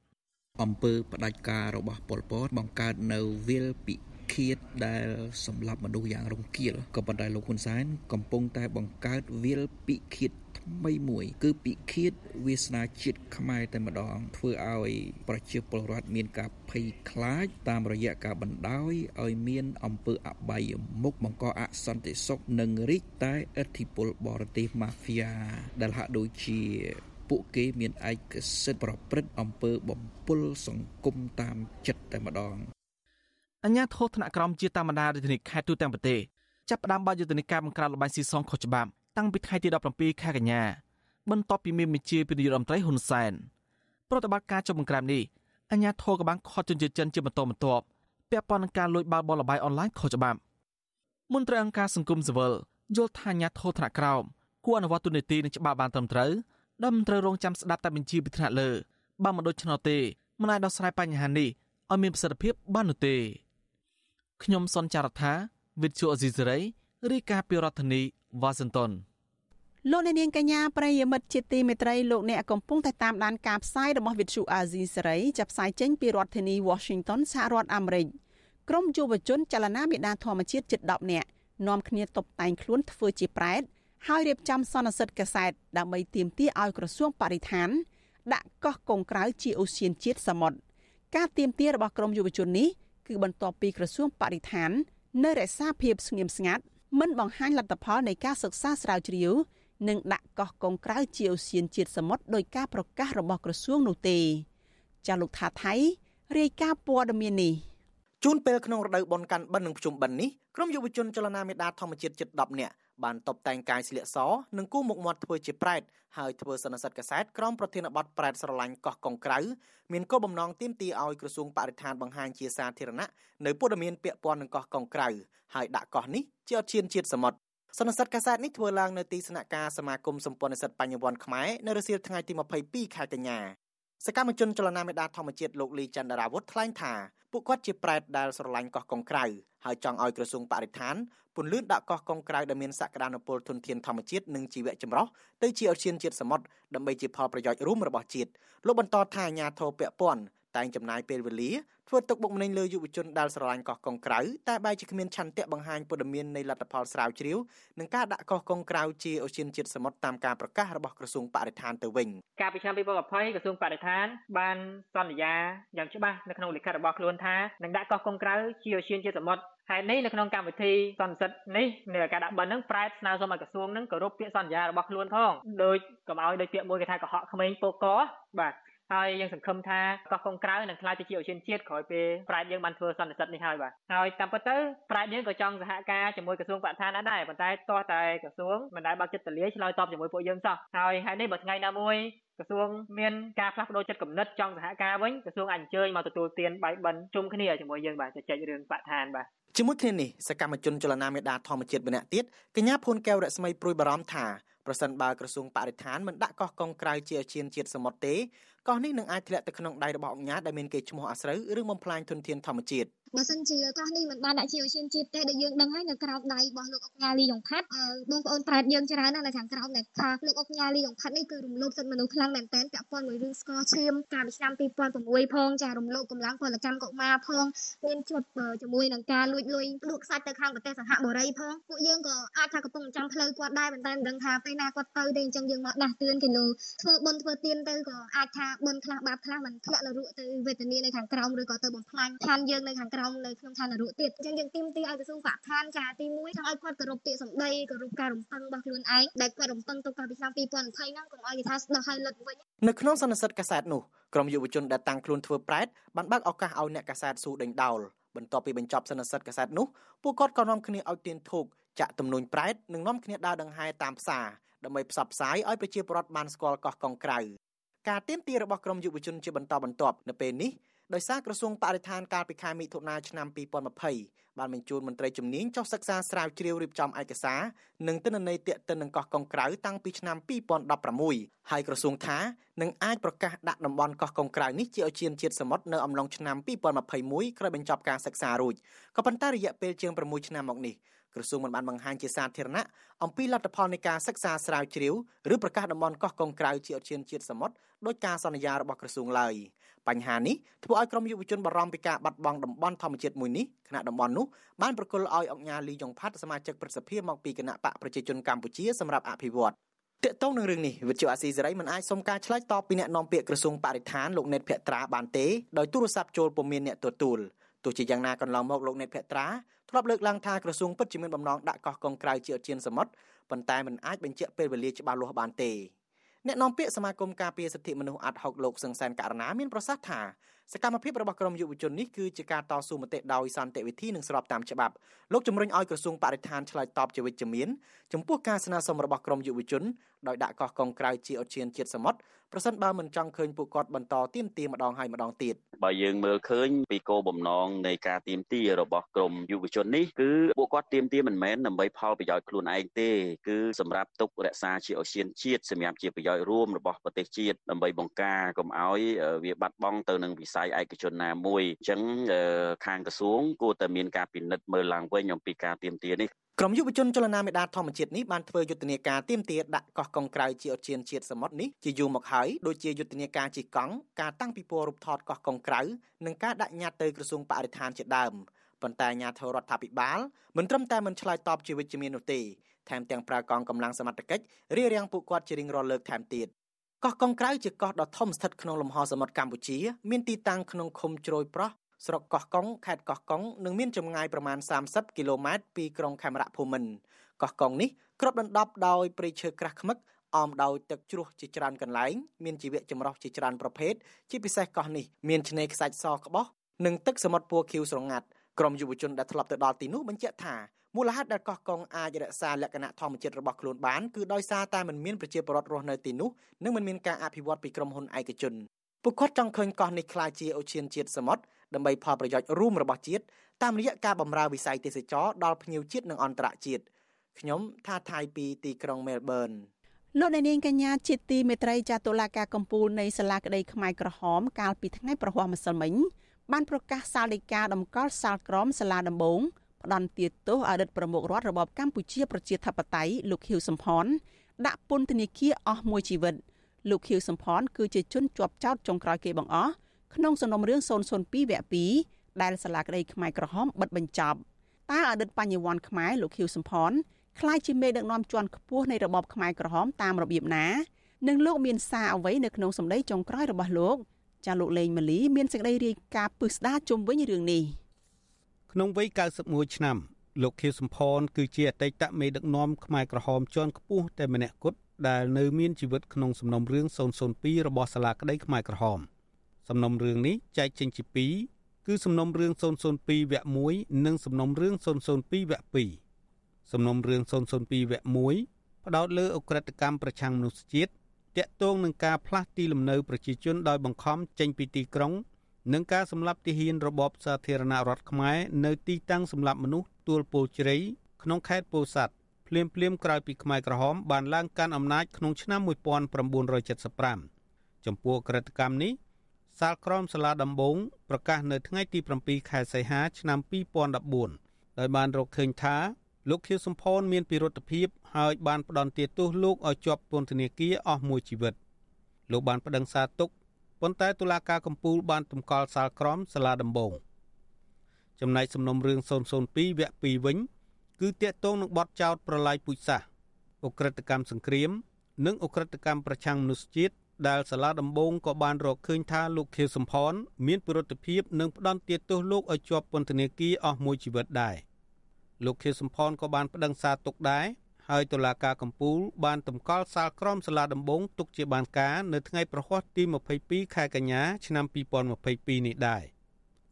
Speaker 17: អំពើផ្ដាច់ការរបស់ប៉ុលពតបង្កើតនៅវិលពិ ឃាតដែលសម្លាប់មនុស្សយ៉ាងរង្គាលក៏ប៉ុន្តែលោកហ៊ុនសែនកំពុងតែបង្កើតវិលពិឃាតថ្មីមួយ គឺពិឃាតវាសនាជាតិខ្មែរតែម្ដង ធ្វើឲ្យប្រជាពលរដ្ឋមានការភ័យខ្លាច តាមរយៈការបណ្ដោយឲ្យមានអំពើអបាយមុខបង្កអសន្តិសុខនិងរីកតែឥទ្ធិពលបរទេសម៉ាហ្វៀដែលហាក់ដូចជាពួកគេមានឯកសិទ្ធិប្រព្រឹត្តអំពើបំពុលសង្គមតាមចិត្តតែម្ដង
Speaker 16: អញ្ញាធិថ្នាក់ក្រមជាតាមបណ្ដារាជធានីខេត្តទូទាំងប្រទេសចាប់ផ្ដើមបើកយុទ្ធនាការបង្ក្រាបលបែងស៊ីសងខុសច្បាប់តាំងពីថ្ងៃទី17ខែកញ្ញាបន្ទាប់ពីមានមេជាពីនាយរដ្ឋមន្ត្រីហ៊ុនសែនប្រតិបត្តិការចុះបង្ក្រាបនេះអញ្ញាធិក៏បានខត់ជនជាតិចិនជាបន្តបន្ទាប់ពាក់ព័ន្ធនឹងការលួចបាល់បោះលបែងអនឡាញខុសច្បាប់មន្ត្រីអង្គការសង្គមស៊ីវិលយល់ថាអញ្ញាធិថ្នាក់ក្រោមគួរអនុវត្តទូនីតិនិងច្បាប់បានត្រឹមត្រូវដែលមិនត្រូវរងចាំស្ដាប់តែបញ្ជាពីថ្នាក់លើបើមិនដូច្នោះទេមិនអាចដោះស្រាយបញ្ហានេះឲ្យមានប្រសិទ្ធភាពបាននោះទេ ខ្ញុំសនចាររថាវិទ្យុអេស៊ីសេរីរាយការណ៍ពីរដ្ឋធានីវ៉ាស៊ីនតោន
Speaker 3: លោកអ្នកនាងកញ្ញាប្រិយមិត្តជាទីមេត្រីលោកអ្នកកំពុងតែតាមដានការផ្សាយរបស់វិទ្យុអាស៊ីសេរីចាប់ផ្សាយចេញពីរដ្ឋធានី Washington សហរដ្ឋអាមេរិកក្រុមយុវជនចលនាមេដាធម្មជាតិជិត10នាក់នាំគ្នាតុបតែងខ្លួនធ្វើជាប្រេតហើយរៀបចំសន្និសិទកសែតដើម្បីទាមទារឲ្យក្រសួងបរិស្ថាន ដាក់កោះកុងក្រៅជាអូសៀនជាតិសមុទ្រការទាមទាររបស់ក្រុមយុវជននេះ គឺបន្ទាប់ពីក្រសួងបរិស្ថាន នៅរក្សាភាពស្ងៀមស្ងាត់មិនបង្ហាញលទ្ធផលនៃការសិក្សាស្រាវជ្រាវនិងដាក់កោះកុងក្រៅជាអូសៀនជាតិសមុទ្រដោយការប្រកាសរបស់ក្រសួងនោះទេចាលោកថាថៃរាយការណ៍ព័ត៌មាននេះ
Speaker 18: ជូនពេលក្នុងរដូវបុណ្យកាន់បិណ្ឌនិងភ្ជុំបិណ្ឌនេះក្រុមយុវជនចលនាមេដាធម្មជាតិជិត10នាក់ បានតបតែងកាយស្លៀកសនិងគូមុខមាត់ធ្វើជាប្រែតហើយធ្វើសនសិទ្ធកសែតក្រមប្រធានបទប្រែតស្រឡាញ់កោះកុងក្រៅមានគោលបំណងទាមទារឲ្យក្រសួងបរិស្ថានបង្ហាញជាសាធារណៈនៅព័ត៌មានពាក់ព័ន្ធនឹងកោះកុងក្រៅហើយដាក់កោះនេះជាអធិជនជាតិសមុទ្រសន្និសិទកាសែតនេះធ្វើឡើងនៅទីស្នាក់ការសមាគមសម្ព័ន្ធនិស្សិតបញ្ញវន្តខ្មែរនៅរសៀលថ្ងៃទី22ខែកញ្ញា សកម្មជនចលនាមេដាធម្មជាតិលោកលីចន្ទរាវុធថ្លែងថាពួកគាត់ជាប្រែតដែលស្រឡាញ់កោះកុងក្រៅហើយចង់ឲ្យក្រសួងបរិស្ថានពន្លឿនដាក់កោះកុងក្រៅដែលមានសក្តានុពលធនធានធម្មជាតិនិងជីវៈចម្រុះទៅជាឧទ្យានជាតិសមុទ្រដើម្បីជាផលប្រយោជន៍រួមរបស់ជាតិលោកបន្តថាអាញាធរពពន់ តែងចំណាយពេលវេលាធ្វើទុកបុកម្នេញលើយុវជនដែលស្រឡាញ់កោះកុងក្រៅតែបែរជាគ្មានឆន្ទៈបង្ហាញព័ត៌មាននៃលទ្ធផលស្រាវជ្រាវនិងការដាក់កោះកុងក្រៅជាអូសៀនជាតិសមុទ្រតាមការប្រកាសរបស់ក្រសួងបរិស្ថានទៅវិញ
Speaker 19: កាលពីឆ្នាំ2020ក្រសួងបរិស្ថានបានសន្យាយ៉ាងច្បាស់នៅក្នុងលិខិតរបស់ខ្លួនថានឹងដាក់កោះកុងក្រៅជាអូសៀនជាតិសមុទ្រហេតុនេះនៅក្នុងកម្មវិធីសន្និសិទនេះនៃការដាក់បិណ្ឌហ្នឹងប្រែតស្នើសុំឲ្យក្រសួងហ្នឹងគោរពពាក្យសន្យារបស់ខ្លួនផងដោយកុំឲ្យដោយពាក្យមួយគេថាកុហកក្មេងពោកកបាទ ហើយយើងសង្ឃឹមថាកោះកុងក្រៅនឹងក្លាយទៅជាអូសៀនជាតិក្រោយពេលប្រែតយើងបានធ្វើសន្និសិទនេះហើយបាទហើយតាមពិតទៅប្រែតយើងក៏ចង់សហការជាមួយក្រសួងបរិស្ថានដែរប៉ុន្តែទាស់តែក្រសួងមិនដែលបើកចិត្តទលាយឆ្លើយតបជាមួយពួកយើងសោះហើយហេតុនេះបើថ្ងៃណាមួយក្រសួងមានការផ្លាស់ប្ដូរចិត្តគំនិតចង់សហការវិញក្រសួងអញ្ជើញមកទទួលទានបាយបិណ្ឌជុំគ្នាជាមួយយើងបាទជជែករឿងបរិស្ថានបាទ
Speaker 18: ជាមួយគ្នានេះសកម្មជនចលនាមេដាធម្មជាតិម្នាក់ទៀតកញ្ញាភួនកែវរស្មីព្រួយបារម្ភថាប្រសិនបើក្រសួងបរិស្ថានមិនដាក់កោះកុងក្រៅជាអាស៊ានជាតិសមុទ្រទេ កោះនេះនឹងអាចធ្លាក់ទៅក្នុងដៃរបស់អង្គការដែលមានកេរ្តិ៍ឈ្មោះអាស្រូវឬបំផ្លាញធនធានធម្មជាតិ
Speaker 20: បើសិនជាកោះនេះមិនបានដាក់ជាអូសៀនជាតិទេដែលយើងដឹងហើយនៅក្រោមដៃរបស់លោកអុកញ៉ាលីយ៉ុងផាត់បងប្អូនប្រែតយើងច្រើនណាស់នៅខាងក្រោមដែលថាលោកអុកញ៉ាលីយ៉ុងផាត់នេះគឺរំលោភសិទ្ធិមនុស្សខ្លាំងមែនទែនពាក់ព័ន្ធមួយរឿងស្ករឈាមកាលពីឆ្នាំ2006ផងចារំលោភកម្លាំងពលកម្មកុមារផងមានជាប់ជាមួយនឹងការលួចលុយលក់ខ្សាច់ទៅខាងប្រទេសសហបុរីផងពួកយើងក៏អាចថាកំពុងចាំផ្លូវគាត់ដែរប៉ុន្តែមិនដឹងថាពេលណាគាត់ទៅទេអញ្ចឹងយើងមកដាស់តឿនគេលើធ្វើបុណ្យធ្វើទានទៅក៏អាចថាបុណ្យខ្លះបាបខ្លះមិនធ្លាក់នរកទៅវេទនានៅខាងក្រោមឬក៏ទៅបំផ្លាញឋានយើងនៅខាងក្រោមនៅក្នុងឋាននរកទៀតអញ្ចឹងយើងទីមទីឲ្យក្រសួងបរិស្ថានចាទី1ចង់ឲ្យគាត់គោរពពាក្យសម្ដីគោរពការរំពឹងរបស់ខ្លួនឯងដែលគាត់រំពឹងទុកកាលពីឆ្នាំ2020ហ្នឹងកុំឲ្យគេថាស្ដោះឲ្យលុតវិញ
Speaker 18: នៅក្នុងសន្និសីទកាសែតនោះក្រុមយុវជនដែលតាំងខ្លួនធ្វើប្រែតបានបើកឱកាសឲ្យអ្នកកាសែតស៊ូដេញដោលបន្ទាប់ពីបញ្ចប់សន្និសីទកាសែតនោះពួកគាត់ក៏នាំគ្នាឲ្យទៀនធូបចាក់ទំនួញប្រែតនិងនាំគ្នាដើរដង្ហែតាមផ្សារដើម្បីផ្សព្វផ្សាយឲ្យប្រជាពលរដ្ឋបានស្គាល់កោះកុងក្រៅការទៀមទារបស់ក្រមយុវជនជាបន្តបន្ទាប់នៅពេលនេះ ដោយសារក្រសួងបរិស្ថានកាលពីខែមិថុនាឆ្នាំ2020បានបញ្ជូនមន្ត្រីជំនាញចុះសិក្សាស្រាវជ្រាវរៀបចំឯកសារនិងទិន្នន័យទាក់ទិននឹងកោះកុងក្រៅតាំងពីឆ្នាំ2016ហើយក្រសួងថានឹងអាចប្រកាសដាក់តំបន់កោះកុងក្រៅនេះជាឧទ្យានជាតិសមុទ្រនៅអំឡុងឆ្នាំ2021ក្រោយបញ្ចប់ការសិក្សារួចក៏ប៉ុន្តែរយៈពេលជាង6ឆ្នាំមកនេះក្រសួងមិនបានបង្ហាញជាសាធារណៈអំពីលទ្ធផលនៃការសិក្សាស្រាវជ្រាវឬប្រកាសតំបន់កោះកុងក្រៅជាឧទ្យានជាតិសមុទ្រដោយការសន្យារបស់ក្រសួងឡើយ បញ្ហានេះធ្វើឲ្យក្រមយុវជនបារម្ភពីការបាត់បង់តំបន់ធម្មជាតិមួយនេះគណៈតំបន់នោះបានប្រគល់ឲ្យអង្គការលីយ៉ុងផាត់សមាជិកប្រសិទ្ធភាពមកពីគណៈបកប្រជាជនកម្ពុជាសម្រាប់អភិវឌ្ឍតកតងនឹងរឿងនេះវិទ្យុអាស៊ីសេរីមិនអាចសុំការឆ្លើយតបពីអ្នកនាំពាក្យក្រសួងបរិស្ថានលោកណេតភក្ត្រាបានទេដោយទូរស័ព្ទចូលពុំមានអ្នកទទួលទោះជាយ៉ាងណាកន្លងមកលោកណេតភក្ត្រាធ្លាប់លើកឡើងថាក្រសួងពិតជាមានបំណងដាក់កោះកុងក្រៅជាឧទ្យានសមុទ្រប៉ុន្តែមិនអាចបញ្ជាក់ពេលវេលាច្បាស់លាស់បានទេ អ្នកនាំពាក្យសមាគមការពារសិទ្ធិមនុស្សអាត់ហុកលោកសឹងសែនករណាមានប្រសាសន៍ថាសកម្មភាពរបស់ក្រមយុវជននេះគឺជាការតស៊ូមតិដោយសន្តិវិធីនិងស្របតាមច្បាប់លោកជំរុញឲ្យក្រសួងបរិស្ថានឆ្លើយតបជាវិជ្ជមានចំពោះការស្នើសុំរបស់ក្រមយុវជនដោយដាក់កោះកុងក្រៅជាឧទ្យានជាតិសមុទ្រប្រសិនបើមិនចង់ឃើញពួកគាត់បន្តទៀមទាម្ដងហើយម្ដងទៀត
Speaker 21: បើយើងមើលឃើញពីគោលបំណងនៃការទៀមទារបស់ក្រមយុវជននេះគឺពួកគាត់ទៀមទាមិនមែនដើម្បីផលប្រយោជន៍ខ្លួនឯងទេគឺសម្រាប់ទុករក្សាជាអូសៀនជាតិសម្រាប់ជាប្រយោជន៍រួមរបស់ប្រទេសជាតិដើម្បីបង្ការកុំឲ្យវាបាត់បង់ទៅនឹងវិស័យឯកជនណាមួយអញ្ចឹងខាងក្រសួងគួរតែមានការពិនិត្យមើលឡើងវិញអំពីការទៀមទានេះ
Speaker 18: ក្រមយុវជនចលនាមេដាធម្មជាតិនេះបានធ្វើយុទ្ធនាការទៀមទាដាក់កោះកុងក្រៅជាឧទ្យានជាតិសមុទ្រនេះជាយូរមកហើយដូចជាយុទ្ធនាការជិះកង់ការតាំងពិព័រណ៍រូបថតកោះកុងក្រៅនិងការដាក់ញត្តិទៅក្រសួងបរិស្ថានជាដើមប៉ុន្តែអាជ្ញាធររដ្ឋាភិបាលមិនត្រឹមតែមិនឆ្លើយតបជាវិជ្ជមាននោះទេថែមទាំងប្រើកងកម្លាំងសមត្ថកិច្ចរារាំងពួកគាត់ជារៀងរាល់លើកថែមទៀត កោះកុងក្រៅជាកោះដ៏ធំស្ថិតក្នុងលំហសមុទ្រកម្ពុជា មានទីតាំងក្នុងឃុំជ្រោយប្រោះស្រុកកោះកុងខេត្តកោះកុងនិងមានចម្ងាយប្រមាណ30គីឡូម៉ែត្រពីក្រុងខេមរៈភូមិន្ទកោះកុងនេះគ្របដណ្ដប់ដោយព្រៃឈើក្រាស់ខ្មឹកអមដោយទឹកជ្រោះជាច្រើនកន្លែងមានជីវៈចម្រុះជាច្រើនប្រភេទជាពិសេសកោះនេះមានឆ្នេរខ្សាច់សក្បោះនិងទឹកសមុទ្រពណ៌ខៀវស្រងាត់ក្រុមយុវជនដែលធ្លាប់ទៅដល់ទីនោះបញ្ជាក់ថា មូលហេតុដែលកោះកុងអាចរក្សាលក្ខណៈធម្មជាតិរបស់ខ្លួនបានគឺដោយសារតែมันមានប្រជាពលរដ្ឋរស់នៅទីនោះនិងมันមានការអភិវឌ្ឍពីក្រុមហ៊ុនឯកជនពួកគាត់ចង់ឃើញកោះនេះក្លាយជាអូឈានជាតិសមុទ្រដើម្បីផលប្រយោជន៍រួមរបស់ជាតិតាមរយៈការបម្រើវិស័យទេសចរដល់ភ្ញៀវជាតិនិងអន្តរជាតិខ្ញុំថាថៃពីទីក្រុងមែលប៊ន
Speaker 3: លោកអ្នកនាងកញ្ញាជាទីមេត្រីចាតុលាការកំពូលនៃសាលាក្តីខ្មែរក្រហមកាលពីថ្ងៃប្រហ័សម្សិលមិញបានប្រកាសសាលដីកាតម្កល់សាលក្រមសាលាដំបង ផ្ដន្ទាទោសអតីតប្រមុខរដ្ឋរបបកម្ពុជាប្រជាធិបតេយ្យលោកហ៊ីវសំផនដាក់ពន្ធនាគារអស់មួយជីវិតលោកហ៊ីវសំផនគឺជាជនជាប់ចោតចុងក្រោយគេបង្អស់ក្នុងសំណុំរឿង002វគ្គ2ដែលសាលាក្តីខ្មែរក្រហមបិទបញ្ចប់តើអតីតបញ្ញវន្តខ្មែរលោកខៀវសំផនខ្លាយជាមេដឹកនាំជាន់ខ្ពស់នៃរបបខ្មែរក្រហមតាមរបៀបណានិងលោកមានសារអ្វីនៅក្នុងសម្ដីចុងក្រោយរបស់លោកចាលោកលេងម៉ាលីមានសេចក្តីរាយការណ៍ពឹស្ដារជុំវិញរឿងនេះ
Speaker 2: ក្នុងវ័យ91ឆ្នាំលោកខៀវសំផនគឺជាអតីតមេដឹកនាំខ្មែរក្រហមជាន់ខ្ពស់តែម្នាក់គត់ដែលនៅមានជីវិតក្នុងសំណុំរឿង002របស់សាលាក្តីខ្មែរក្រហមសំណុំរឿងនេះចែកចេញជាពីរគឺសំណុំរឿង002វគ្គ1និងសំណុំរឿង002វគ្គ2សំណុំរឿង002វគ្គ1ផ្ដោតលើអ ுக ្រិតកម្មប្រឆាំងមនុស្សជាតិតាក់ទងនឹងការផ្លាស់ទីលំនៅប្រជាជនដោយបង្ខំចេញពីទីក្រុង និងការសម្លាប់ទាហានរបបសាធារណរដ្ឋខ្មែរនៅទីតាំងសម្លាប់មនុស្សទួលពោលជ្រៃក្នុងខេត្តពោធិ៍សាត់ភ្លាមភ្លាមក្រោយពីខ្មែរក្រហមបានឡើងកាន់អំណាចក្នុងឆ្នាំ1975ចំពោះក្រិតកម្មនេះសាលក្រមសាលាដំបងប្រកាសនៅថ្ងៃទី7ខែសីហាឆ្នាំ2014ដោយបានរកឃើញថាលោកខៀវសំផនមានពិរុទ្ធភាពហើយបានផ្ដន់ទាទោសលោកឲ្យជាប់ពន្ធនាគារអស់មួយជីវិតលោកបានប្តឹងសារទុក ប៉ុន្តែតុលាការកំពូលបានទម្កល់សាលក្រមសាលាដំបងចំណែកសំណុំរឿង002វគ្គ2វិញ គឺតាកតងនឹងបទចោតប្រឡាយពូជសាសន៍អ ுக ្រិតកម្មសង្គ្រាម និងអ ுக ្រិតកម្មប្រឆាំងមនុស្សជាតិដែលសាលាដំបងក៏បានរកឃើញថាលោកខៀវសំផន មានពិរុទ្ធភាពនិងផ្ដន់ទាទោសលោកឲ្យជាប់ពន្ធនាគារអស់មួយជីវិតដែរលោកខៀវសំផនក៏បានប្តឹងសារទុកដែរ ហើយតុលាការកំពូលបានតម្កល់សាលក្រមសាលាដំបងទុកជាបានការនៅថ្ងៃប្រហ័សទី22ខែកញ្ញាឆ្នាំ2022នេះដែរ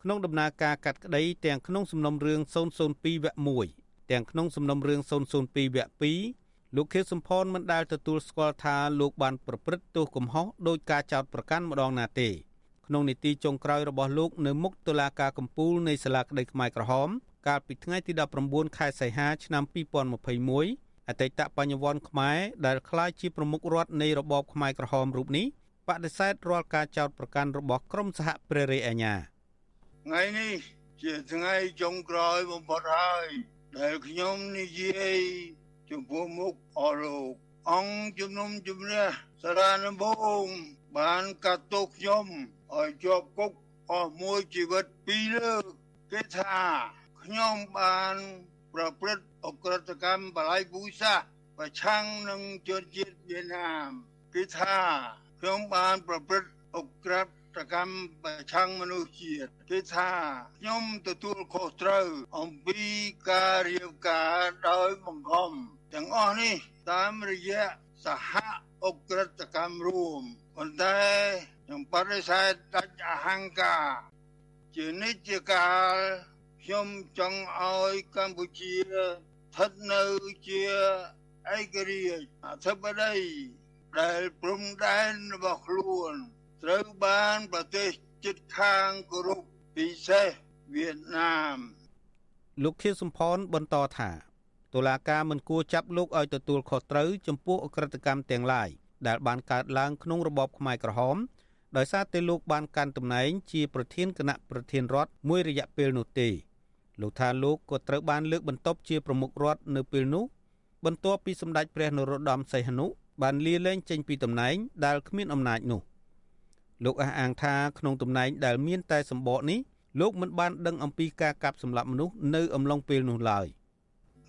Speaker 2: ក្នុងដំណើរការកាត់ក្តីទាំងក្នុងសំណុំរឿង002វគ្គ1ទាំងក្នុងសំណុំរឿង002វគ្គ2លោកខៀវសំផនមិនដែលទទួលស្គាល់ថាលោកបានប្រព្រឹត្តទោសកំហុសដោយការចោទប្រកាន់ម្ដងណាទេក្នុងនីតិចុងក្រោយរបស់លោកនៅមុខតុលាការកំពូលនៃសាលាក្តីខ្មែរក្រហមកាលពីថ្ងៃទី19ខែសីហាឆ្នាំ2021 អតីតបញ្ញវន្តខ្មែរដែលក្លាយជាប្រមុខរដ្ឋនៃរបបខ្មែរក្រហមរូបនេះបដិសេធរាល់ការចោទប្រកាន់របស់ក្រមសហព្រះរាជអាជ្ញា
Speaker 13: ថ្ងៃនេះជាថ្ងៃចុងក្រោយបំផុតហើយដែលខ្ញុំនិយាយចំពោះមុខអរលោកអង្គជំនុំជម្រះសារានបងបានកាត់ទោសខ្ញុំឲ្យជាប់គុកអស់មួយជីវិតពីរលើកគេថាខ្ញុំបាន ប្រព្រឹត្តអក្រិតកម្មបល័យពូសាប្រឆាំងនឹងជនជាតិវៀតណាមគឺថាខ្ញុំបានប្រព្រឹត្តអក្រិតកម្មប្រឆាំងមនុស្សជាតិគឺថាខ្ញុំទទួលខុសត្រូវអំពីការរៀបការដោយបង្ខំទាំងអស់នេះតាមរយៈសហអក្រិតកម្មរួមប៉ុន្តែខ្ញុំបដិសេធដាច់អហង្ការជានិច្ចកាល ខ្ញុំចង់ឲ្យកម្ពុជាស្ថិតនៅជាឯករាជ្យអធិបតីដែលព្រំដែនរបស់ខ្លួនត្រូវបានប្រទេសជិតខាងគោរពពិសេសវៀតណាម
Speaker 2: លោកខៀវសំផនបន្តថាតុលាការមិនគួរចាប់លោកឲ្យទទួលខុសត្រូវចំពោះអក្រិតកម្មទាំងឡាយដែលបានកើតឡើងក្នុងរបបខ្មែរក្រហមដោយសារតែលោកបានកាន់តំណែងជាប្រធានគណៈប្រធានរដ្ឋមួយរយៈពេលនោះទេ លោកថាលោកក៏ត្រូវបានលើកបន្ទប់ជាប្រមុខរដ្ឋនៅពេលនោះបន្ទាប់ពីសម្ដេចព្រះនរោត្តមសីហនុបានលាលែងចេញពីតំណែងដែលគ្មានអំណាចនោះលោកអះអាងថាក្នុងតំណែងដែលមានតែសម្បកនេះលោកមិនបានដឹងអំពីការកាប់សម្លាប់មនុស្សនៅអំឡុងពេលនោះឡើយ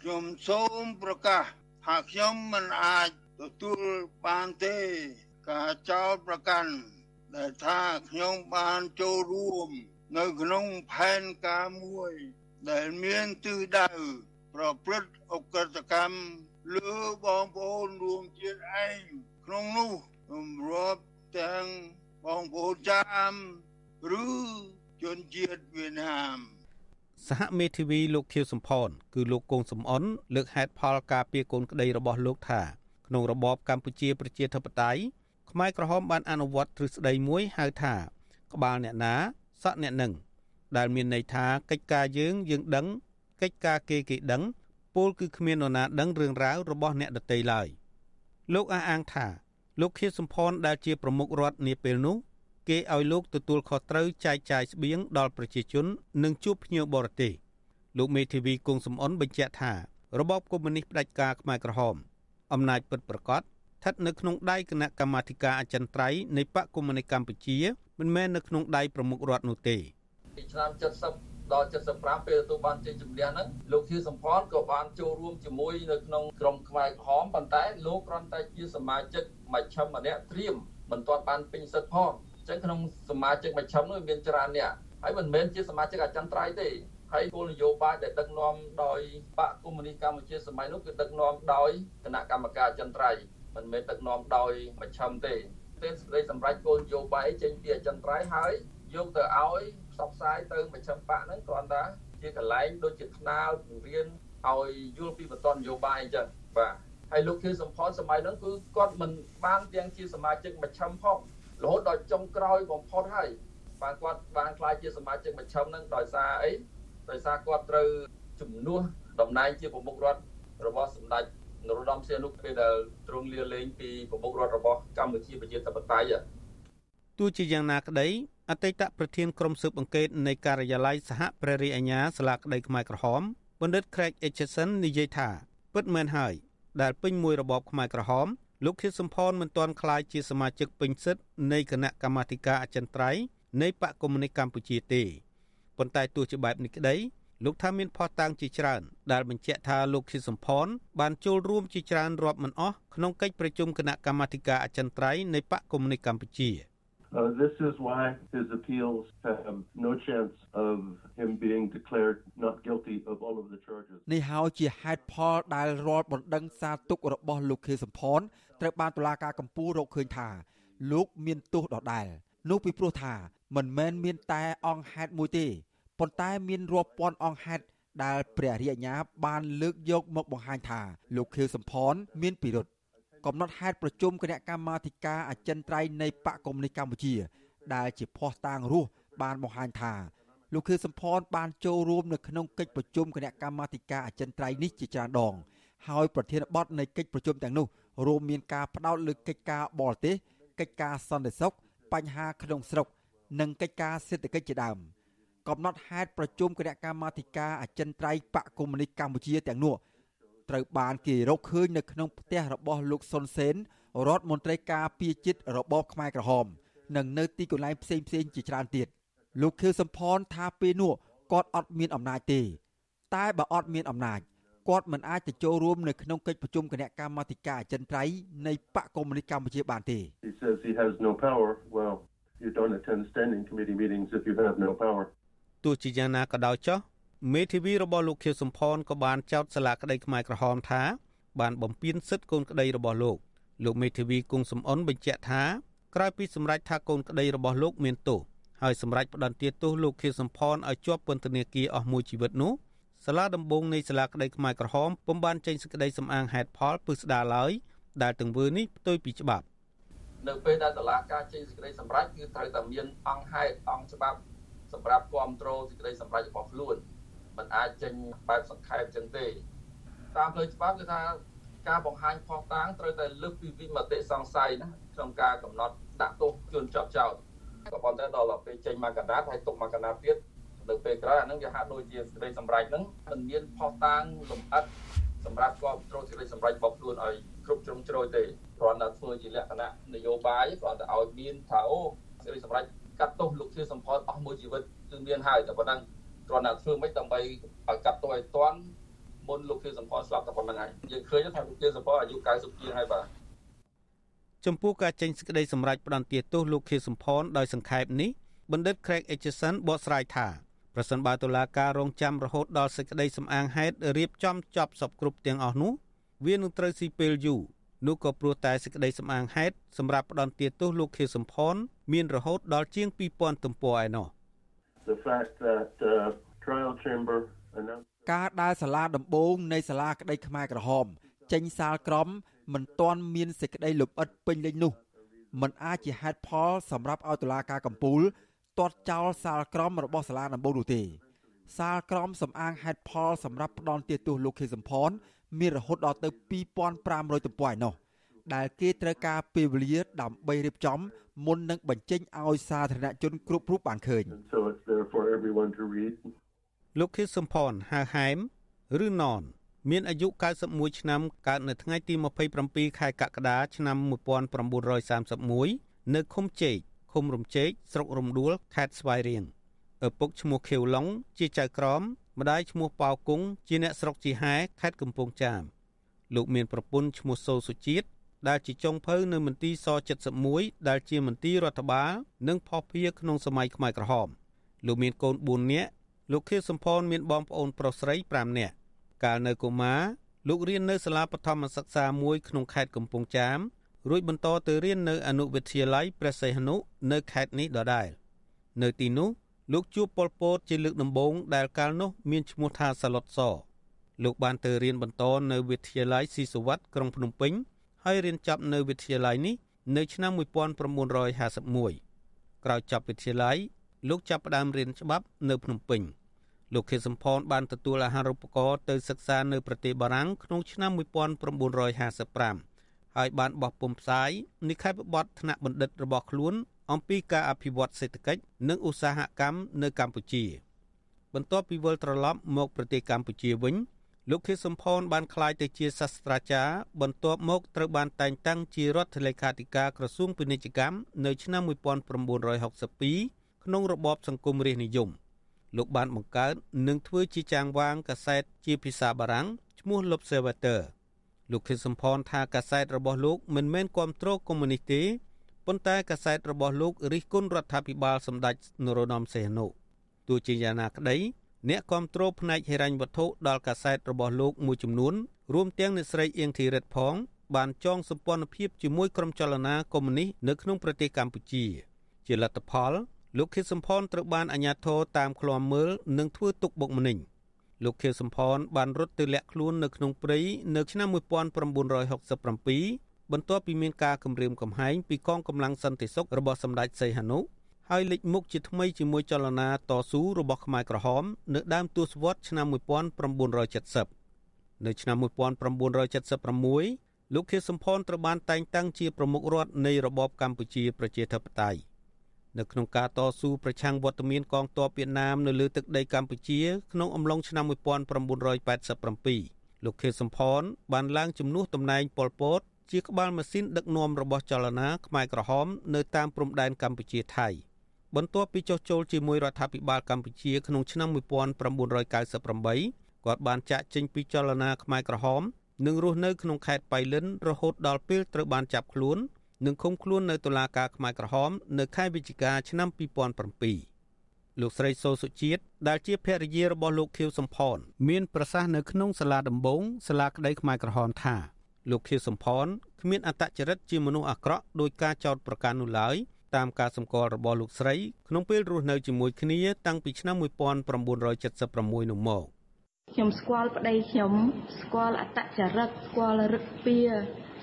Speaker 13: ខ្ញុំសូមប្រកាសថាខ្ញុំមិនអាចទទួលបានទេការចោទប្រកាន់ដែលថាខ្ញុំបានចូលរួម នៅក្នុងផែនការមួយ ដែលមានទិសដៅប្រព្រឹត្តអកតកម្មលើបងប្អូនរួមជាតិឯងក្នុងនោះរំរាប់ទាំងបងប្អូនចាមឬជនជាតិវៀតណាម
Speaker 2: សហមេធាវីលោកខៀវសំផនគឺលោកកងសំអនលើកហេតុផលការពីកូនក្តីរបស់លោកថាក្នុងរបបកម្ពុជាប្រជាធិបតេយ្យខ្មែរក្រហមបានអនុវត្តទ្រឹស្ដីមួយហៅថា ក្បាលអ្នកណាសក់អ្នកនឹង ដែលមានន័យថាកិច្ចការយើងយើងដឹងកិច្ចការគេគេដឹងពលគឺគ្មាននរណាដឹងរឿងរ៉ាវរបស់អ្នកដតីឡើយលោកអះអាងថា លោកខៀវសំផនដែលជាប្រមុខរដ្ឋនាពេលនោះ គេឲ្យលោកទទួលខុសត្រូវចែកចាយស្បៀងដល់ប្រជាជន និងជួបភ្ញៀវបរទេសលោកមេធាវីគង់សំអនបញ្ជាក់ថារបបកុម្មុយនីសផ្ដាច់ការខ្មែរក្រហម អំណាចពិតប្រាកដស្ថិតនៅក្នុងដៃគណៈកម្មាធិការអចិន្ត្រៃយ៍នៃបកកុម្មុយនីសកម្ពុជាមិនមែននៅក្នុងដៃប្រមុខរដ្ឋនោះទេ
Speaker 22: ពីឆ្នាំ70ដល់75ពេលទទួលបានជ័យជំនះហ្នឹងលោកជាសំផនក៏បានចូលរួមជាមួយនៅក្នុងក្រុមខ្មែរក្រហមប៉ុន្តែលោកគ្រាន់តែជាសមាជិកមជ្ឈិមម្នាក់ត្រៀមមិនទាន់បានពេញសិទ្ធិផងអញ្ចឹងក្នុងសមាជិកមជ្ឈិមនោះមានច្រើនអ្នកហើយមិនមែនជាសមាជិកអចិន្ត្រៃយ៍ទេហើយគោលនយោបាយដែលដឹកនាំដោយបកកុម្មុយនីសកម្ពុជាសម័យនោះគឺដឹកនាំដោយគណៈកម្មការអចិន្ត្រៃយ៍មិនមែនដឹកនាំដោយមជ្ឈិមទេទេសេចក្តីសម្រេចគោលនយោបាយចេញពីអចិន្ត្រៃយ៍ហើយយកទៅឲ្យ ផ្សព្វផ្សាយទៅមជ្ឈិមបកហ្នឹងគ្រាន់តែជាកន្លែងដូចជាថ្នាលពង្រៀនឲ្យយល់ពីបន្តនយោបាយអញ្ចឹងបាទហើយលោកខៀវសំផនសម័យហ្នឹងគឺគាត់មិនបានទាំងជាសមាជិកមជ្ឈិមផងរហូតដល់ចុងក្រោយបំផុតហើយបាទគាត់បានខ្លាយជាសមាជិកមជ្ឈិមហ្នឹងដោយសារអីដោយសារគាត់ត្រូវជំនួសតំណែងជាប្រមុខរដ្ឋរបស់សម្ដេចនរោត្តមសីហនុពេលដែលទ្រង់លាលែងពីប្រមុខរដ្ឋរបស់កម្ពុជាប្រជាធិបតេយ្យ
Speaker 2: ទោះជាយ៉ាងណាក្តី អតីតប្រធានក្រុមស៊ើបអង្កេតនៃការិយាល័យសហព្រះរាជអាជ្ញាសាលាក្តីខ្មែរក្រហមបណ្ឌិត Craig Etchison និយាយថាពិតមែនហើយដែលពេញមួយរបបខ្មែរក្រហមលោកខៀវសំផនមិនទាន់ក្លាយជាសមាជិកពេញសិទ្ធិនៃគណៈកម្មាធិការអចិន្ត្រៃយ៍នៃបកកុម្មុយនីសកម្ពុជាទេប៉ុន្តែទោះជាបែបនេះក្តីលោកថាមានផុសតាងជាច្រើន ដែលបញ្ជាក់ថាលោកខៀវសំផនបានចូលរួមជាច្រើនរាប់មិនអស់ក្នុងកិច្ចប្រជុំគណៈកម្មាធិការអចិន្ត្រៃយ៍នៃបកកុម្មុយនីសកម្ពុជា
Speaker 23: Uh, this is why his appeals have no chance of him being declared not guilty of all of the charges.
Speaker 11: នេះហើយជាហេតុផលដែលរាល់បណ្ដឹងសារទុករបស់លោកខេសំផនត្រូវបានតុលាការកំពូលរកឃើញថាលោកមានទោសដដែលនោះពីព្រោះថាមិនមែនមានតែអង្គហេតុមួយទេប៉ុន្តែមានរាប់ពាន់អង្គហេតុដែលព្រះរាជអាជ្ញាបានលើកយកមកបង្ហាញថាលោកខៀវសំផនមានពិរុទ្ធ កំណត់ហេតុប្រជុំគណៈកម្មាធិការអចិន្ត្រៃយ៍នៃបកកុម្មុយនីសកម្ពុជា ដែលជាភ័ស្តុតាងរស់បានបង្ហាញថាលោកខៀវសំផនបានចូលរួមនៅក្នុងកិច្ចប្រជុំគណៈកម្មាធិការអចិន្ត្រៃយ៍នេះជាច្រើនដង ហើយប្រធានបទនៃកិច្ចប្រជុំទាំងនោះរួមមានការផ្ដោតលើកិច្ចការបរទេសកិច្ចការសន្តិសុខបញ្ហាក្នុងស្រុក និងកិច្ចការសេដ្ឋកិច្ចជាដើមកំណត់ហេតុប្រជុំគណៈកម្មាធិការអចិន្ត្រៃយ៍បកកុម្មុយនីសកម្ពុជាទាំងនោះ ត្រូវបានគេរកឃើញនៅក្នុងផ្ទះរបស់លោកសុនសេនរដ្ឋមន្ត្រីការពារជាតិរបបខ្មែរក្រហម និងនៅទីកន្លែងផ្សេងផ្សេងជាច្រើនទៀតលោកខៀវសំផនថាពេលនោះគាត់អត់មានអំណាចទេ តែបើអត់មានអំណាចគាត់មិនអាចទៅចូលរួមនៅក្នុងកិច្ចប្រជុំគណៈកម្មាធិការអចិន្ត្រៃយ៍នៃបកកុម្មុយនីសកម្ពុជាបានទេ
Speaker 23: He says he has no power. Well, you don't attend standing committee meetings if you have no power.
Speaker 2: ទោះជាយ៉ាងណាក៏ដោយចុះ មេធាវីរបស់លោកខៀវសំផនក៏បានចោទសាលាក្តីខ្មែរក្រហមថា បានបំពានសិទ្ធិកូនក្តីរបស់លោកលោកមេធាវីគង់សំអនបញ្ជាក់ថាក្រោយពីសម្រេចថាកូនក្តីរបស់លោកមានទោសហើយសម្រេចផ្តន្ទាទោសលោកខៀវសំផនឲ្យជាប់ពន្ធនាគារអស់មួយជីវិតនោះសាលាដំបងនៃសាលាក្តីខ្មែរក្រហមពុំបានចេញសេចក្តីសម្អាងហេតុផលពឹស្ដារឡើយដែលទង្វើនេះផ្ទុយពីច្បាប់
Speaker 22: នៅពេលដែលតុលាការចេញសេចក្តីសម្រេចគឺត្រូវតែមានអង្គហេតុអង្គច្បាប់សម្រាប់គ្រប់គ្រងសេចក្តីសម្រេចរបស់ខ្លួន មិនអាចចេញបែបសង្ខេបចឹងទេតាមផ្លូវច្បាប់គឺថាការបង្ហាញផុសតាងត្រូវតែលើកពីវិមតិសង្ស័យណាក្នុងការកំណត់ដាក់ទោសជនជាប់ចោទក៏ប៉ុន្តែដល់ពេលចេញមកកណ្ដាលហើយទុកមកកណ្ដាលទៀតនៅពេលក្រោយអានឹងវាហាក់ដូចជាសេចក្តីសម្រេចហ្នឹងមិនមានផុសតាងលម្អិតសម្រាប់គ្រប់គ្រងសេចក្តីសម្រេចរបស់ខ្លួនឲ្យគ្រប់ជ្រុងជ្រោយទេគ្រាន់តែធ្វើជាលក្ខណៈនយោបាយគ្រាន់តែឲ្យមានថាអូសេចក្តីសម្រេចកាត់ទោសលោកធានសម្ផស្សអស់មួយជីវិតគឺមានហើយតែប៉ុណ្ណឹង គ្រាន់តែធ្វើមិនដើម្បីឲ្យកាត់ទោសឲ្យទាន់មុនលោកជាសម្ផស្សស្លាប់តែប៉ុណ្្នឹងហើយយើងឃើញថាលោកជាសម្ផស្សអាយុ90ជាងហើយបាទ
Speaker 2: ចំពោះការចេញសេចក្តីសម្រេចផ្តន្ទាទោសលោកខៀវសំផនដោយសង្ខេបនេះបណ្ឌិត Craig Etchison បកស្រាយថាប្រសិនបើតុលាការរងចាំរហូតដល់សេចក្តីសម្អាងហេតុរៀបចំចប់សពគ្រប់ទាំងអស់នោះវានឹងត្រូវស៊ីពេលយូរនោះក៏ព្រោះតែសេចក្តីសម្អាងហេតុសម្រាប់ផ្ដន្ទាទោសលោកខៀវសំផនមានរហូតដល់ជាង2000ទំព័រឯណោះ
Speaker 23: The fact that uh, trial chamber announced
Speaker 11: ការដែលសាលាដំបងនៃសាលាក្តីខ្មែរក្រហម ចេញសាលក្រមមិនទាន់មានសេចក្តីលម្អិតពេញលេញនោះมันអាចជាហេតុផលសម្រាប់ឲ្យតុលាការកំពូលទាត់ចោលសាលក្រមរបស់សាលាដំបងនោះទេ សាលក្រមសំអាងហេតុផលសម្រាប់ផ្ដន់ទាទោសលោកខេសំផនមានរហូតដល់ទៅ2500ទំព័រឯណោះ ដែលគេត្រូវការពេលវេលាដើម្បីរៀបចំមុននឹងបញ្ចេញឲ្យសាធារណជនគ្រប់រូបបានឃើញ
Speaker 23: so it's there for everyone to read
Speaker 2: លោកខៀវសំផនហៅហែមឬណនមានអាយុ91ឆ្នាំកើតនៅថ្ងៃទី27ខែកក្កដាឆ្នាំ1931នៅឃុំជែកឃុំរំជែកស្រុករំដួលខេត្តស្វាយរៀងឪពុកឈ្មោះខៀវឡុងជាចៅក្រមម្ដាយឈ្មោះប៉ៅគង់ជាអ្នកស្រុកជីហែខេត្តកំពង់ចាមលោកមានប្រពន្ធឈ្មោះសូសុជាតិ ដែលជាចុងភៅនៅមន្ទីរស71ដែលជាមន្ទីររដ្ឋបាលនិងផុសភាក្នុងសម័យខ្មែរក្រហមលោកមានកូន4នាក់លោកខៀវសំផនមានបងប្អូនប្រុសស្រី5នាក់កាលនៅកុមារលោករៀននៅសាលាបឋមសិក្សាមួយក្នុងខេត្តកំពង់ចាមរួចបន្តទៅរៀននៅអនុវិទ្យាល័យព្រះសីហនុនៅខេត្តនេះដដែលនៅទីនោះលោកជួបប៉ុលពតជាលើកដំបូងដែលកាលនោះមានឈ្មោះថាសាឡុតសលោកបានទៅរៀនបន្តនៅវិទ្យាល័យស៊ីសវ័តក្រុងភ្នំពេញ ហើយរៀនចប់នៅវិទ្យាល័យនេះនៅឆ្នាំ1951ក្រោយចប់វិទ្យាល័យលោកចាប់ផ្ដើមរៀនច្បាប់នៅភ្នំពេញលោកខេសំផនបានទទួលអាហារូបករណ៍ទៅសិក្សានៅប្រទេសបារាំងក្នុងឆ្នាំ1955ហើយបានបោះពុម្ពផ្សាយនិក្ខេបបទថ្នាក់បណ្ឌិតរបស់ខ្លួនអំពីការអភិវឌ្ឍសេដ្ឋកិច្ចនិងឧស្សាហកម្មនៅកម្ពុជា បន្ទាប់ពីវិលត្រឡប់មកប្រទេសកម្ពុជាវិញ លោកខៀវសំផនបានក្លាយទៅជាសាស្ត្រាចារ្យបន្ទាប់មកត្រូវបានតែងតាំងជារដ្ឋលេខាធិការក្រសួងពាណិជ្ជកម្មនៅឆ្នាំ1962ក្នុងរបបសង្គមរាស្ត្រនិយមលោកបានបង្កើតនិងធ្វើជាចាងវាងកាសែតជាភាសាបារាំងឈ្មោះ L'Observateur លោកខៀវសំផនថាកាសែតរបស់លោកមិនមែនគ្រប់គ្រងកុម្មុយនីសទេប៉ុន្តែកាសែតរបស់លោករិះគន់រដ្ឋាភិបាលសម្ដេចនរោត្តមសីហនុទោះជាយ៉ាងណាក្តី អ្នកគ្រប់គ្រងផ្នែកហិរញ្ញវត្ថុដល់កាសែតរបស់លោកមួយចំនួនរួមទាំងអ្នកស្រីអៀងធីរិតផង បានចងសម្ព័ន្ធភាពជាមួយក្រុមចលនាកុម្មុយនីសនៅក្នុងប្រទេសកម្ពុជា ជាលទ្ធផលលោកខៀវសំផនត្រូវបានអាជ្ញាធរតាមឃ្លាំមើលនិងធ្វើទុកបុកម្នេញលោកខៀវសំផនបានរត់ទៅលាក់ខ្លួននៅក្នុងព្រៃនៅឆ្នាំ1967បន្ទាប់ពីមានការគម្រាមកំហែងពីកងកម្លាំងសន្តិសុខរបស់សម្ដេចសីហនុ ហើយលេចមុខជាថ្មីជាមួយចលនាតស៊ូរបស់ខ្មែរក្រហម នៅដើមទសវត្សរ៍ឆ្នាំ1970នៅឆ្នាំ1976លោកខៀវសំផនត្រូវបានតែងតាំងជាប្រមុខរដ្ឋនៃរបបកម្ពុជាប្រជាធិបតេយ្យនៅក្នុងការតស៊ូប្រឆាំងវត្តមានកងទ័ពវៀតណាមនៅលើទឹកដីកម្ពុជា ក្នុងអំឡុងឆ្នាំ1987លោកខៀវសំផន បានឡើងជំនួសតំណែងប៉ុលពតជាក្បាលម៉ាស៊ីនដឹកនាំរបស់ចលនាខ្មែរក្រហម នៅតាមព្រំដែនកម្ពុជាថៃ បន្ទាប់ពីចុះចូលជាមួយរដ្ឋាភិបាលកម្ពុជាក្នុងឆ្នាំ1998គាត់បានចាក់ចេញពីចលនាខ្មែរក្រហមនិងរស់នៅក្នុងខេត្តបៃលិនរហូតដល់ពេលត្រូវបានចាប់ខ្លួននិងឃុំខ្លួននៅតុលាការខ្មែរក្រហមនៅខែវិច្ឆិកាឆ្នាំ2007លោកស្រីសូសុជាតិដែលជាភរិយារបស់លោកខៀវសំផនមានប្រសាសន៍នៅក្នុងសាលាដំបងសាលាក្តីខ្មែរក្រហមថាលោកខៀវសំផនគ្មានអត្តចរិតជាមនុស្សអាក្រក់ដោយការចោទប្រកាន់នោះឡើយ តាមការសម្គាល់របស់លោកស្រីក្នុងពេលរស់នៅជាមួយគ្នាតាំងពីឆ្នាំ1976នោះមក
Speaker 24: ខ្ញុំស្គាល់ប្តីខ្ញុំស្គាល់អត្តចរិតស្គាល់រឹកពី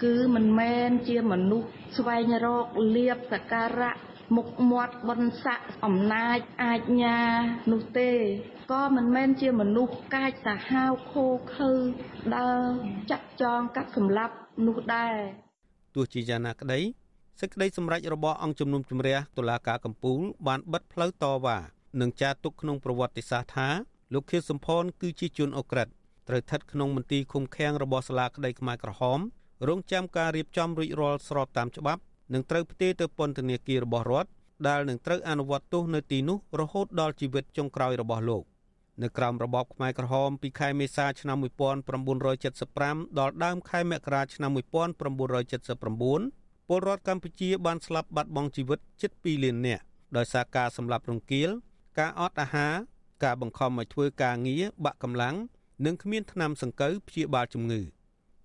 Speaker 24: គឺមិនមែនជាមនុស្សស្វែងរកលៀបសការៈមុខមាត់បនស័កអំណាចអាចញានោះទេក៏មិនមែនជាមនុស្សកាចសាហាវខូខើដើរចាក់ចងកាត់សម្លាប់នោះដែរ
Speaker 2: ទោះជាយ៉ាងណាក្តី សេចក្តីសម្រេចរបស់អង្គជំនុំជម្រះតុលាការកំពូលបានបិទផ្លូវតវ៉ានិងចារទុកក្នុងប្រវត្តិសាស្ត្រថាលោកខៀវសំផនគឺជាជនអូក្រិតត្រូវស្ថិតក្នុងមន្ទីរឃុំឃាំងរបស់សាលាក្តីខ្មែរក្រហមរងចាំការរៀបចំរួចរាល់ស្របតាមច្បាប់និងត្រូវផ្ទេរទៅពន្ធនាគាររបស់រដ្ឋដែលនឹងត្រូវអនុវត្តទោសនៅទីនោះរហូតដល់ជីវិតចុងក្រោយរបស់លោកនៅក្រោមរបបខ្មែរក្រហមពីខែមេសាឆ្នាំ1975ដល់ដើមខែមករាឆ្នាំ1979 ពលរដ្ឋកម្ពុជាបានស្លាប់បាត់បង់ជីវិតជិត2លាននាក់ដោយសារការសម្លាប់រង្គាល ការអត់អាហារការបង្ខំឲ្យធ្វើការងារបាក់កម្លាំងនិងគ្មានថ្នាំសង្កូវព្យាបាលជំងឺ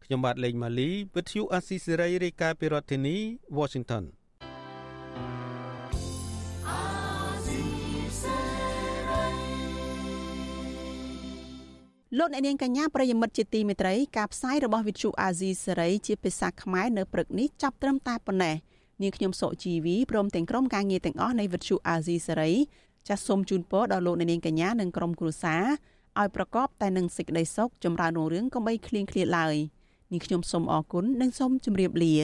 Speaker 2: ខ្ញុំបាទលេងម៉ាលីវិទ្យុអាស៊ីសេរីរាយការណ៍ពីរដ្ឋធានី Washington
Speaker 3: លោកអ្នកនាងកញ្ញាប្រិយមិត្តជាទីមេត្រីការផ្សាយរបស់វិទ្យុអាស៊ីសេរីជាភាសាខ្មែរនៅព្រឹកនេះចាប់ត្រឹមតែប៉ុណ្ណេះនាងខ្ញុំសុជីវីព្រមទាំងក្រុមការងារទាំងអស់នៃវិទ្យុអាស៊ីសេរីចាសសូមជូនពរដល់លោកអ្នកនាងកញ្ញានិងក្រុមគ្រួសារឲ្យប្រកបតែនឹងសេចក្តីសុខចម្រើនរុងរឿងកុំបីឃ្លៀងឃ្លាតឡើយនាងខ្ញុំសូមអរគុណនិងសូមជម្រាបលា